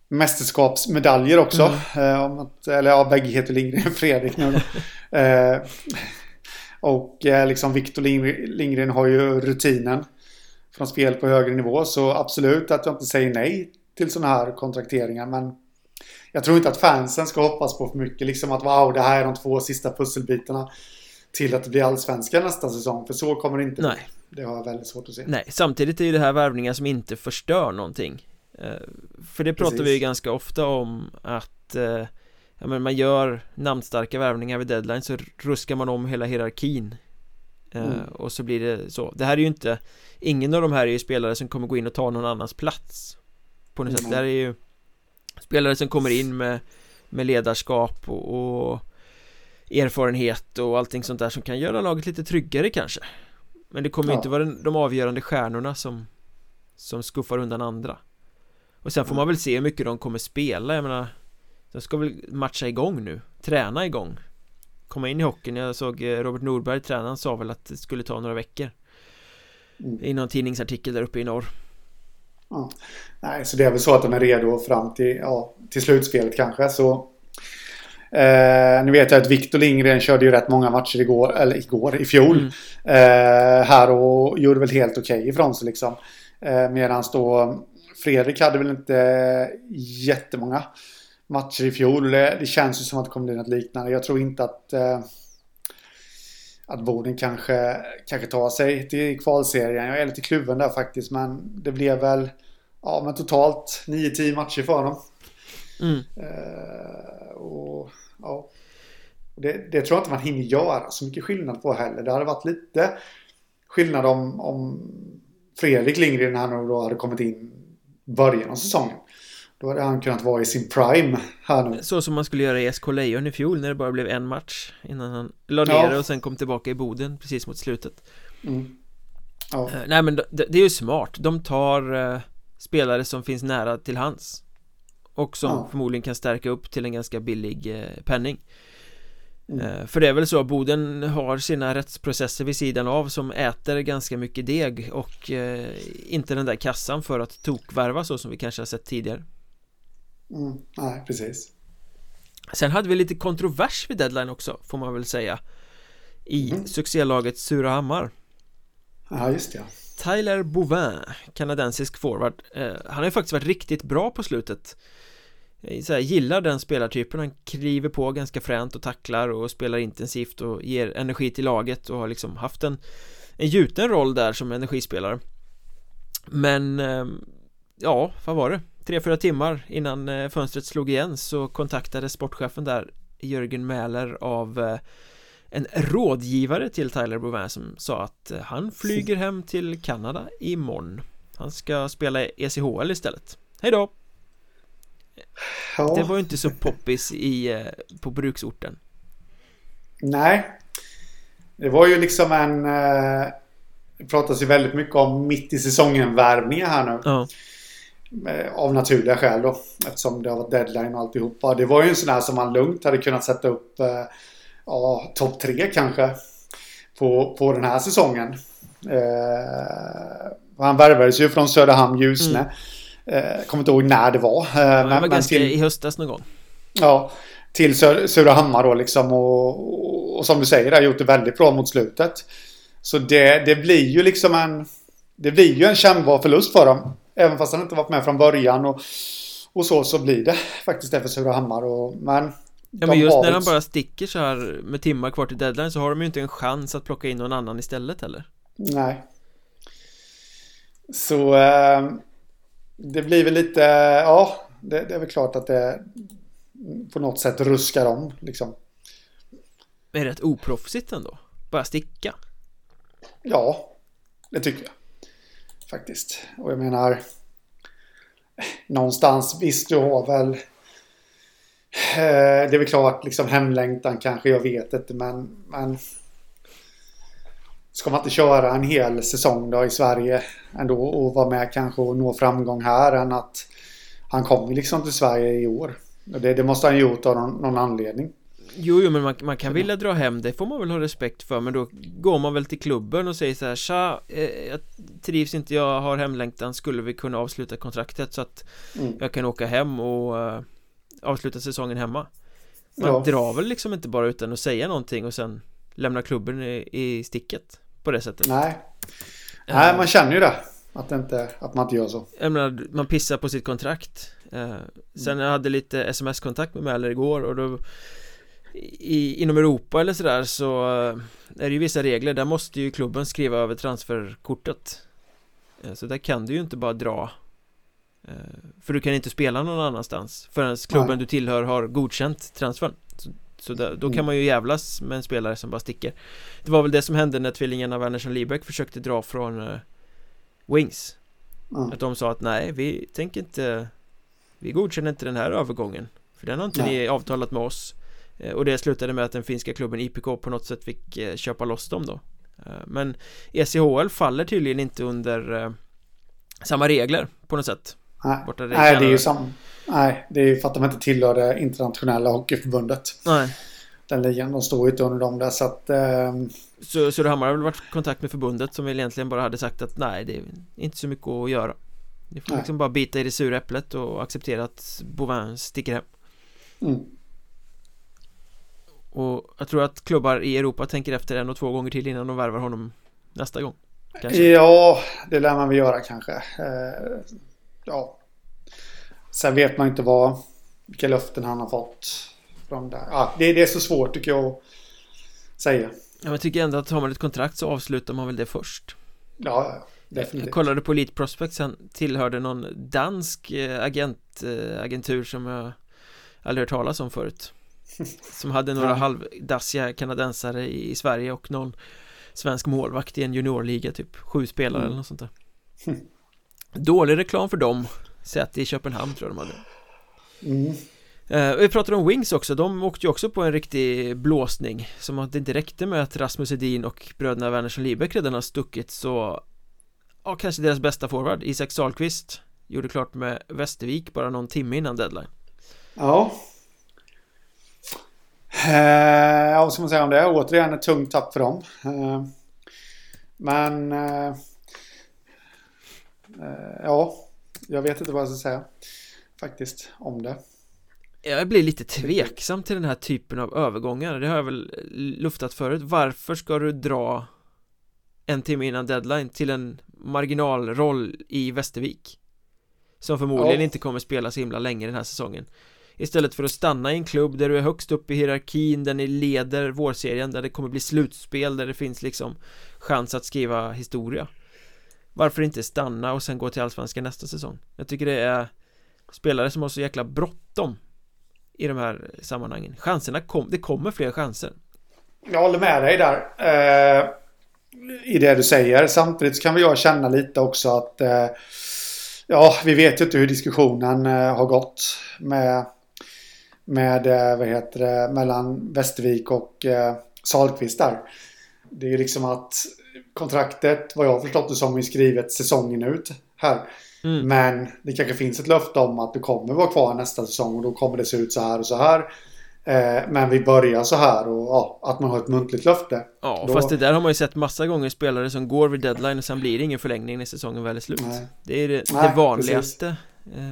mästerskapsmedaljer också. Mm. Eh, eller ja, bägge heter Lindgren Fredrik nu då. Och eh, liksom Victor Lindgren har ju rutinen från spel på högre nivå. Så absolut att jag inte säger nej till sådana här kontrakteringar. Men jag tror inte att fansen ska hoppas på för mycket. Liksom att wow, det här är de två sista pusselbitarna till att det blir allsvenska nästa säsong. För så kommer det inte Nej. Det har jag väldigt svårt att se. Nej, samtidigt är ju det här värvningar som inte förstör någonting. Eh, för det pratar Precis. vi ju ganska ofta om att eh, ja, men man gör namnstarka värvningar vid deadline så ruskar man om hela hierarkin eh, mm. och så blir det så det här är ju inte ingen av de här är ju spelare som kommer gå in och ta någon annans plats på något mm. sätt det här är ju spelare som kommer in med med ledarskap och, och erfarenhet och allting sånt där som kan göra laget lite tryggare kanske men det kommer ja. inte vara de avgörande stjärnorna som som skuffar undan andra och sen får man väl se hur mycket de kommer spela, jag menar de ska väl matcha igång nu, träna igång Komma in i hockeyn, jag såg eh, Robert Norberg, tränaren, sa väl att det skulle ta några veckor mm. I någon tidningsartikel där uppe i norr ja. Nej, så det är väl så att de är redo fram till, ja, till slutspelet kanske så Eh, nu vet jag att Victor Lindgren körde ju rätt många matcher igår, eller igår, i fjol. Mm. Eh, här och gjorde väl helt okej okay ifrån sig liksom. Eh, Medan då Fredrik hade väl inte jättemånga matcher i fjol. Det, det känns ju som att det kommer bli något liknande. Jag tror inte att eh, att Boden kanske, kanske tar sig till kvalserien. Jag är lite kluven där faktiskt. Men det blev väl ja, men totalt 9-10 matcher för dem. Mm. Uh, och, ja. det, det, tror jag inte man hinner göra så mycket skillnad på heller. Det hade varit lite skillnad om, om Fredrik Lindgren här nu då hade kommit in början av säsongen. Då hade han kunnat vara i sin prime här nu. Så som man skulle göra i SK Lejon i fjol när det bara blev en match innan han la ner ja. och sen kom tillbaka i Boden precis mot slutet. Mm. Ja. Uh, nej men det, är ju smart. De tar uh, spelare som finns nära till hands. Och som ja. förmodligen kan stärka upp till en ganska billig uh, penning. Mm. För det är väl så, Boden har sina rättsprocesser vid sidan av som äter ganska mycket deg och inte den där kassan för att tokvärva så som vi kanske har sett tidigare. Mm, nej, precis. Sen hade vi lite kontrovers vid deadline också, får man väl säga I mm. succélaget Surahammar Ja, just det Tyler Bouvin, kanadensisk forward eh, Han har ju faktiskt varit riktigt bra på slutet så här, gillar den spelartypen, han kliver på ganska fränt och tacklar och spelar intensivt och ger energi till laget och har liksom haft en en gjuten roll där som energispelare Men ehm, Ja, vad var det? tre, fyra timmar innan eh, fönstret slog igen så kontaktade sportchefen där Jörgen Mäler av eh, en rådgivare till Tyler Bouvin som sa att eh, han flyger hem till Kanada imorgon Han ska spela ECHL istället Hej då! Ja. Det var ju inte så poppis i, på bruksorten Nej Det var ju liksom en Det pratas ju väldigt mycket om mitt i säsongen värvningar här nu ja. Av naturliga skäl då. Eftersom det har varit deadline och alltihopa. Det var ju en sån här som man lugnt hade kunnat sätta upp eh, ja, topp tre kanske. På, på den här säsongen. Eh, han värvades ju från Söderhamn Ljusne. Mm. Eh, kommer inte ihåg när det var. Eh, ja, det var ganska till, i höstas någon gång. Ja, till Surahammar då liksom. Och, och, och, som du säger, har gjort det väldigt bra mot slutet. Så det, det blir ju liksom en... Det blir ju en kännbar förlust för dem. Även fast han inte varit med från början och, och så, så blir det faktiskt det för Surahammar. Och, men Ja men just när han bara sticker så här med timmar kvar till deadline så har de ju inte en chans att plocka in någon annan istället heller Nej. Så eh, det blir väl lite, ja, det, det, är väl klart att det på något sätt ruskar om liksom. Det rätt oproffsigt ändå? Bara sticka? Ja, det tycker jag. Faktiskt. Och jag menar, någonstans, visst du har väl eh, det är väl klart liksom hemlängtan kanske, jag vet inte men, men Ska man inte köra en hel säsong då i Sverige ändå och vara med kanske och nå framgång här än att han kom liksom till Sverige i år. Det, det måste han gjort av någon, någon anledning. Jo, jo men man, man, kan vilja dra hem det får man väl ha respekt för men då går man väl till klubben och säger så här Tja, eh, jag trivs inte, jag har hemlängtan Skulle vi kunna avsluta kontraktet så att mm. jag kan åka hem och uh, avsluta säsongen hemma Man ja. drar väl liksom inte bara utan att säga någonting och sen lämna klubben i, i sticket på det sättet Nej Nej, man känner ju det att, inte, att man inte gör så Jag menar, man pissar på sitt kontrakt eh, Sen mm. jag hade lite sms-kontakt med Mäller igår och då i, Inom Europa eller sådär så eh, Är det ju vissa regler, där måste ju klubben skriva över transferkortet eh, Så där kan du ju inte bara dra eh, För du kan inte spela någon annanstans Förrän klubben Nej. du tillhör har godkänt transfern Så, så där, då kan mm. man ju jävlas med en spelare som bara sticker Det var väl det som hände när tvillingarna Wernersson Liebeck försökte dra från uh, Wings. Mm. Att de sa att nej, vi tänker inte Vi godkänner inte den här övergången För den har inte nej. ni avtalat med oss. Eh, Och det slutade med att den finska klubben IPK på något sätt fick eh, köpa loss dem då. Men ECHL faller tydligen inte under Samma regler på något sätt. Nej, nej det är ju sam... Nej, det är ju för att de inte tillhör det internationella hockeyförbundet. Nej Den ligan, de står ju inte under dem där så att eh... Så Surahammar har väl varit i kontakt med förbundet som väl egentligen bara hade sagt att nej det är inte så mycket att göra. Ni får nej. liksom bara bita i det sura äpplet och acceptera att Bovin sticker hem. Mm. Och jag tror att klubbar i Europa tänker efter en och två gånger till innan de värvar honom nästa gång. Kanske. Ja, det lär man väl göra kanske. Eh, Ja. Sen vet man inte vad Vilka löften han har fått Från där. Ja, det, det är så svårt tycker jag att säga Ja, jag tycker ändå att har man ett kontrakt så avslutar man väl det först Ja, definitivt Jag kollade på Elite Prospects Han tillhörde någon dansk eh, agent, äh, agentur som jag aldrig hört talas om förut Som hade några ja. halvdassiga kanadensare i, Sverige och någon Svensk målvakt i en juniorliga typ Sju spelare mm. eller något sånt där Dålig reklam för dem Säte i Köpenhamn tror jag de hade mm. Uh, vi pratade om Wings också, de åkte ju också på en riktig blåsning Som att det inte räckte med att Rasmus Edin och bröderna Wernersson Libeck redan har stuckit så Ja, kanske deras bästa forward, Isak Sahlqvist Gjorde klart med Västervik bara någon timme innan deadline. Ja. Eh, ja, vad ska man säga om det? Återigen ett tungt tapp för dem. Eh, men Ja Jag vet inte vad jag ska säga Faktiskt om det jag blir lite tveksam till den här typen av övergångar. Det har jag väl luftat förut. Varför ska du dra En timme innan deadline till en marginalroll i Västervik? Som förmodligen ja. inte kommer spela så himla länge den här säsongen. Istället för att stanna i en klubb där du är högst upp i hierarkin Där ni leder vårserien Där det kommer bli slutspel Där det finns liksom Chans att skriva historia. Varför inte stanna och sen gå till Allsvenskan nästa säsong? Jag tycker det är Spelare som har så jäkla bråttom i de här sammanhangen Chanserna kom, det kommer fler chanser Jag håller med dig där eh, I det du säger Samtidigt kan vi jag känna lite också att eh, Ja, vi vet ju inte hur diskussionen eh, har gått med med, eh, vad heter det, mellan Västervik och eh, Salkvist där. Det är ju liksom att kontraktet, vad jag har förstått det som, är skrivet säsongen ut här. Mm. Men det kanske finns ett löfte om att du kommer vara kvar nästa säsong och då kommer det se ut så här och så här. Eh, men vi börjar så här och ja, att man har ett muntligt löfte. Ja, då... fast det där har man ju sett massa gånger spelare som går vid deadline och sen blir det ingen förlängning när säsongen väl är slut. Nej. Det är det, Nej, det vanligaste. Eh,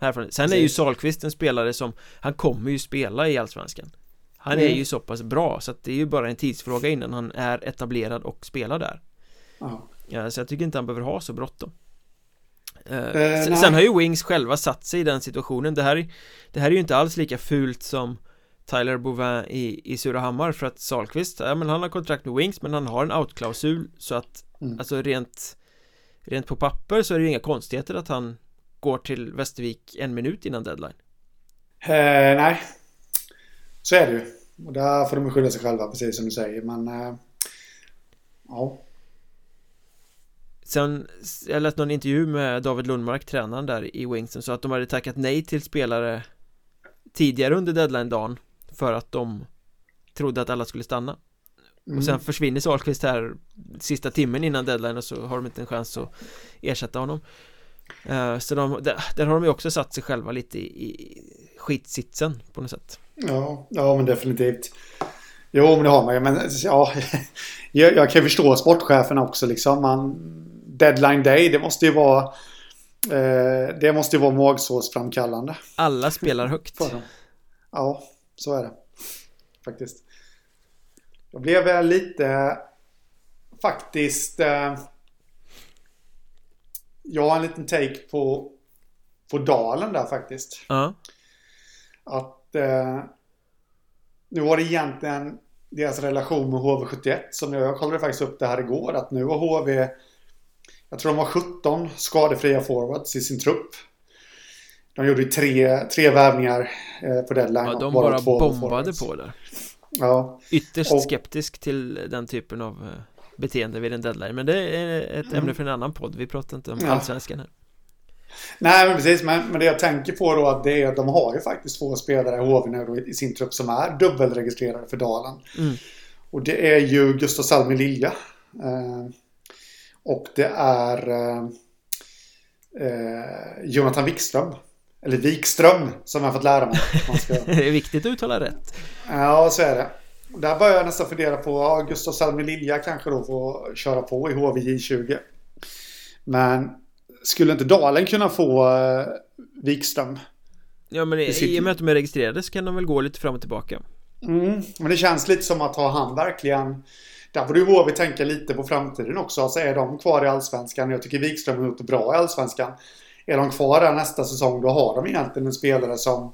härifrån. Sen precis. är ju Salqvist en spelare som, han kommer ju spela i Allsvenskan. Han mm. är ju så pass bra så att det är ju bara en tidsfråga innan han är etablerad och spelar där. Ja, så jag tycker inte han behöver ha så bråttom. Eh, sen, sen, har ju Wings själva satt sig i den situationen det här, det här är ju inte alls lika fult som Tyler Bouvin i, i Surahammar för att Salqvist, ja men han har kontrakt med Wings men han har en outklausul så att mm. alltså rent rent på papper så är det ju inga konstigheter att han går till Västervik en minut innan deadline. Eh, nej, så är det ju. Och där får de skylla sig själva precis som du säger men eh, ja. Sen, jag läste någon intervju med David Lundmark, tränaren där i Wings som sa att de hade tackat nej till spelare tidigare under deadline-dagen för att de trodde att alla skulle stanna. Mm. och sen försvinner Sahlqvist här sista timmen innan deadline och så har de inte en chans att ersätta honom. Uh, så de, där, där, har de ju också satt sig själva lite i, i skitsitsen på något sätt. Ja, ja men definitivt. Jo men det har man ju men ja jag, jag kan förstå sportchefen också liksom. Man Deadline day det måste ju vara eh, Det måste ju vara magsårsframkallande Alla spelar högt Ja, så är det. Faktiskt. Jag blev lite faktiskt... Eh, jag har en liten take på, på Dalen där faktiskt. Uh. Att eh, nu var det egentligen deras relation med HV71 som jag, jag kollade faktiskt upp det här igår. Att nu har HV, jag tror de har 17 skadefria forwards i sin trupp. De gjorde ju tre, tre värvningar eh, på deadline. Ja, de bara, bara bombade på där. Ja. Ytterst och, skeptisk till den typen av eh, beteende vid en deadline. Men det är ett mm. ämne för en annan podd. Vi pratar inte om ja. allsvenskan här. Nej, men precis. Men, men det jag tänker på då att det är att de har ju faktiskt två spelare i HV i sin trupp som är dubbelregistrerade för Dalen. Mm. Och det är ju Gustav Salmi Lilja. Eh, och det är eh, eh Jonathan Wikström. Eller Wikström som jag fått lära mig. Ska... det är viktigt att uttala rätt. Ja, så är det. Där börjar jag nästan fundera på ja, Gustav Salmi Lilja kanske då får köra på i HVJ20. Men skulle inte Dalen kunna få uh, Wikström? Ja, men i, sitt... i och med att de är registrerade så kan de väl gå lite fram och tillbaka. Mm, men det känns lite som att ha han verkligen... Där borde ju HV tänka lite på framtiden också. Alltså är de kvar i Allsvenskan? Jag tycker Wikström har gjort det bra i Allsvenskan är de kvar där nästa säsong då har de egentligen en spelare som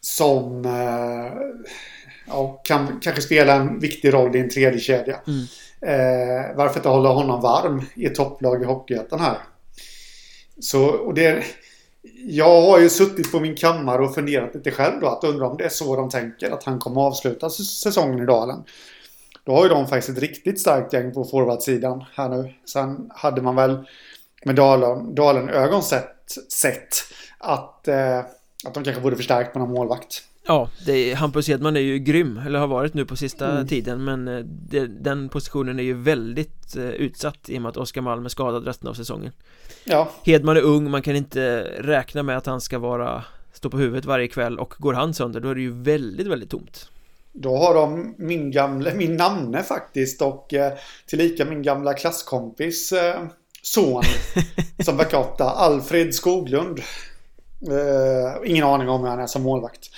som eh, ja, kan kanske spela en viktig roll i en tredje kedja. Mm. Eh, varför inte hålla honom varm i ett topplag i Hockeyettan här? Så, och det, jag har ju suttit på min kammare och funderat lite själv då att undra om det är så de tänker att han kommer avsluta säsongen i Dalen. Då har ju de faktiskt ett riktigt starkt gäng på forwardsidan här nu. Sen hade man väl med Dalen, Dalen ögon sett, sett att, eh, att de kanske borde förstärkt med någon målvakt. Ja, det är, Hampus Hedman är ju grym, eller har varit nu på sista mm. tiden Men eh, det, den positionen är ju väldigt eh, utsatt i och med att Oskar Malm är skadad resten av säsongen Ja Hedman är ung, man kan inte räkna med att han ska vara Stå på huvudet varje kväll och går han sönder då är det ju väldigt, väldigt tomt Då har de min gamla, min namne faktiskt och eh, tillika min gamla klasskompis eh, son som backup Alfred Skoglund. Uh, ingen aning om hur han är som målvakt.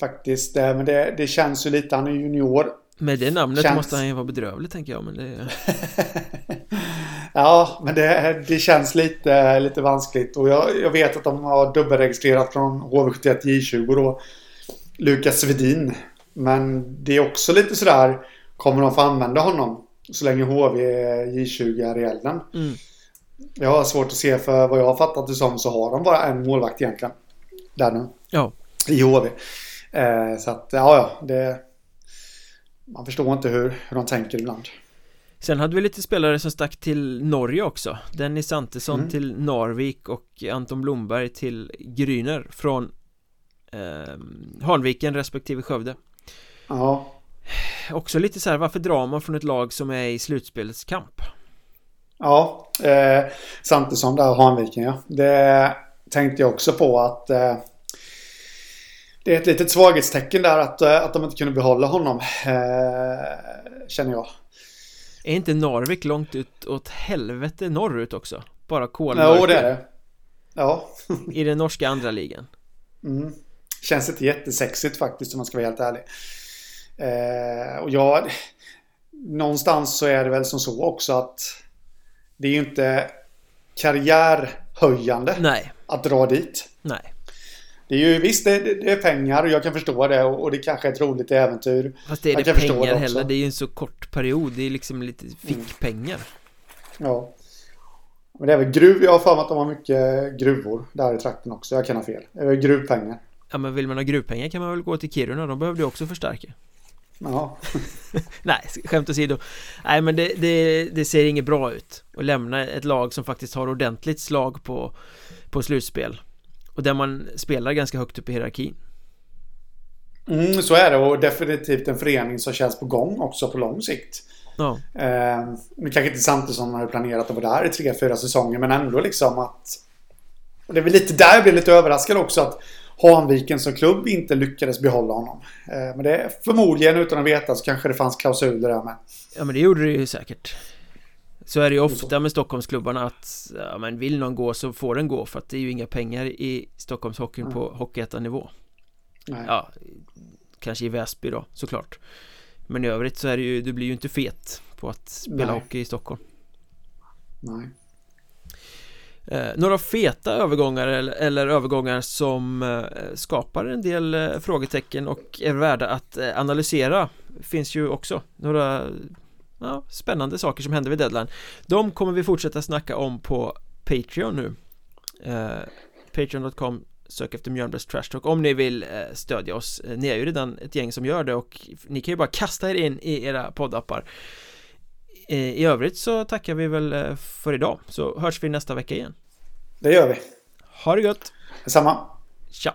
Faktiskt. Uh, men det, det, känns ju lite, han är junior. Med det namnet känns... måste han ju vara bedrövlig tänker jag. Men det... ja, men det, det känns lite, lite vanskligt. Och jag, jag vet att de har dubbelregistrerat från HV71 J20 då. Lukas Svedin. Men det är också lite sådär. Kommer de få använda honom? Så länge HV J20 är i elden. Mm. Jag har svårt att se för vad jag har fattat det som så har de bara en målvakt egentligen. Där nu. Ja. I HV. Eh, så att ja, ja. Det, man förstår inte hur, hur de tänker ibland. Sen hade vi lite spelare som stack till Norge också Dennis Antesson mm. till Narvik och Anton Blomberg till Gryner från eh, Hanviken respektive Skövde Ja Också lite så här, varför drar man från ett lag som är i slutspelskamp? Ja, eh, Santesson där, Hanviken ja. Det tänkte jag också på att eh, det är ett litet svaghetstecken där att, eh, att de inte kunde behålla honom. Eh, känner jag. Är inte Narvik långt ut åt helvete norrut också? Bara kolmörker? Jo, det är det. Ja. I den norska andra ligan. Mm. Känns inte jättesexigt faktiskt om man ska vara helt ärlig. Eh, och jag... Någonstans så är det väl som så också att det är ju inte karriärhöjande Nej. att dra dit. Nej. Det är ju visst, det, det är pengar och jag kan förstå det och, och det kanske är ett roligt äventyr. Fast det är det pengar det heller, det är ju en så kort period, det är liksom lite fickpengar. Mm. Ja. Men det är väl gruv, jag har för mig att de har mycket gruvor där i trakten också, jag kan ha fel. Det är gruvpengar. Ja men vill man ha gruvpengar kan man väl gå till Kiruna, de behövde ju också förstärka. Ja. Nej, skämt åsido. Nej men det, det, det, ser inget bra ut att lämna ett lag som faktiskt har ordentligt slag på, på slutspel. Och där man spelar ganska högt upp i hierarkin. Mm, så är det och definitivt en förening som känns på gång också på lång sikt. Ja. Eh, nu kanske inte samtidigt som man hade planerat att vara där i tre, fyra säsonger men ändå liksom att... Det är väl lite där jag blir lite överraskad också att Hanviken som klubb inte lyckades behålla honom. Eh, men det är förmodligen utan att veta så kanske det fanns klausuler där med. Ja men det gjorde det ju säkert. Så är det ju ofta med Stockholmsklubbarna att ja, men vill någon gå så får den gå för att det är ju inga pengar i Stockholmshockeyn mm. på Hockeyettan-nivå. Ja, kanske i Väsby då såklart. Men i övrigt så är det ju, du blir ju inte fet på att spela Nej. hockey i Stockholm. Nej. Eh, några feta övergångar eller, eller övergångar som eh, skapar en del eh, frågetecken och är värda att eh, analysera finns ju också. Några ja, spännande saker som hände vid deadline. De kommer vi fortsätta snacka om på Patreon nu. Eh, Patreon.com Sök efter Mjölnbergs Trash Talk om ni vill eh, stödja oss. Eh, ni är ju redan ett gäng som gör det och ni kan ju bara kasta er in i era poddappar. I övrigt så tackar vi väl för idag. Så hörs vi nästa vecka igen. Det gör vi. Ha det gött Detsamma. Tja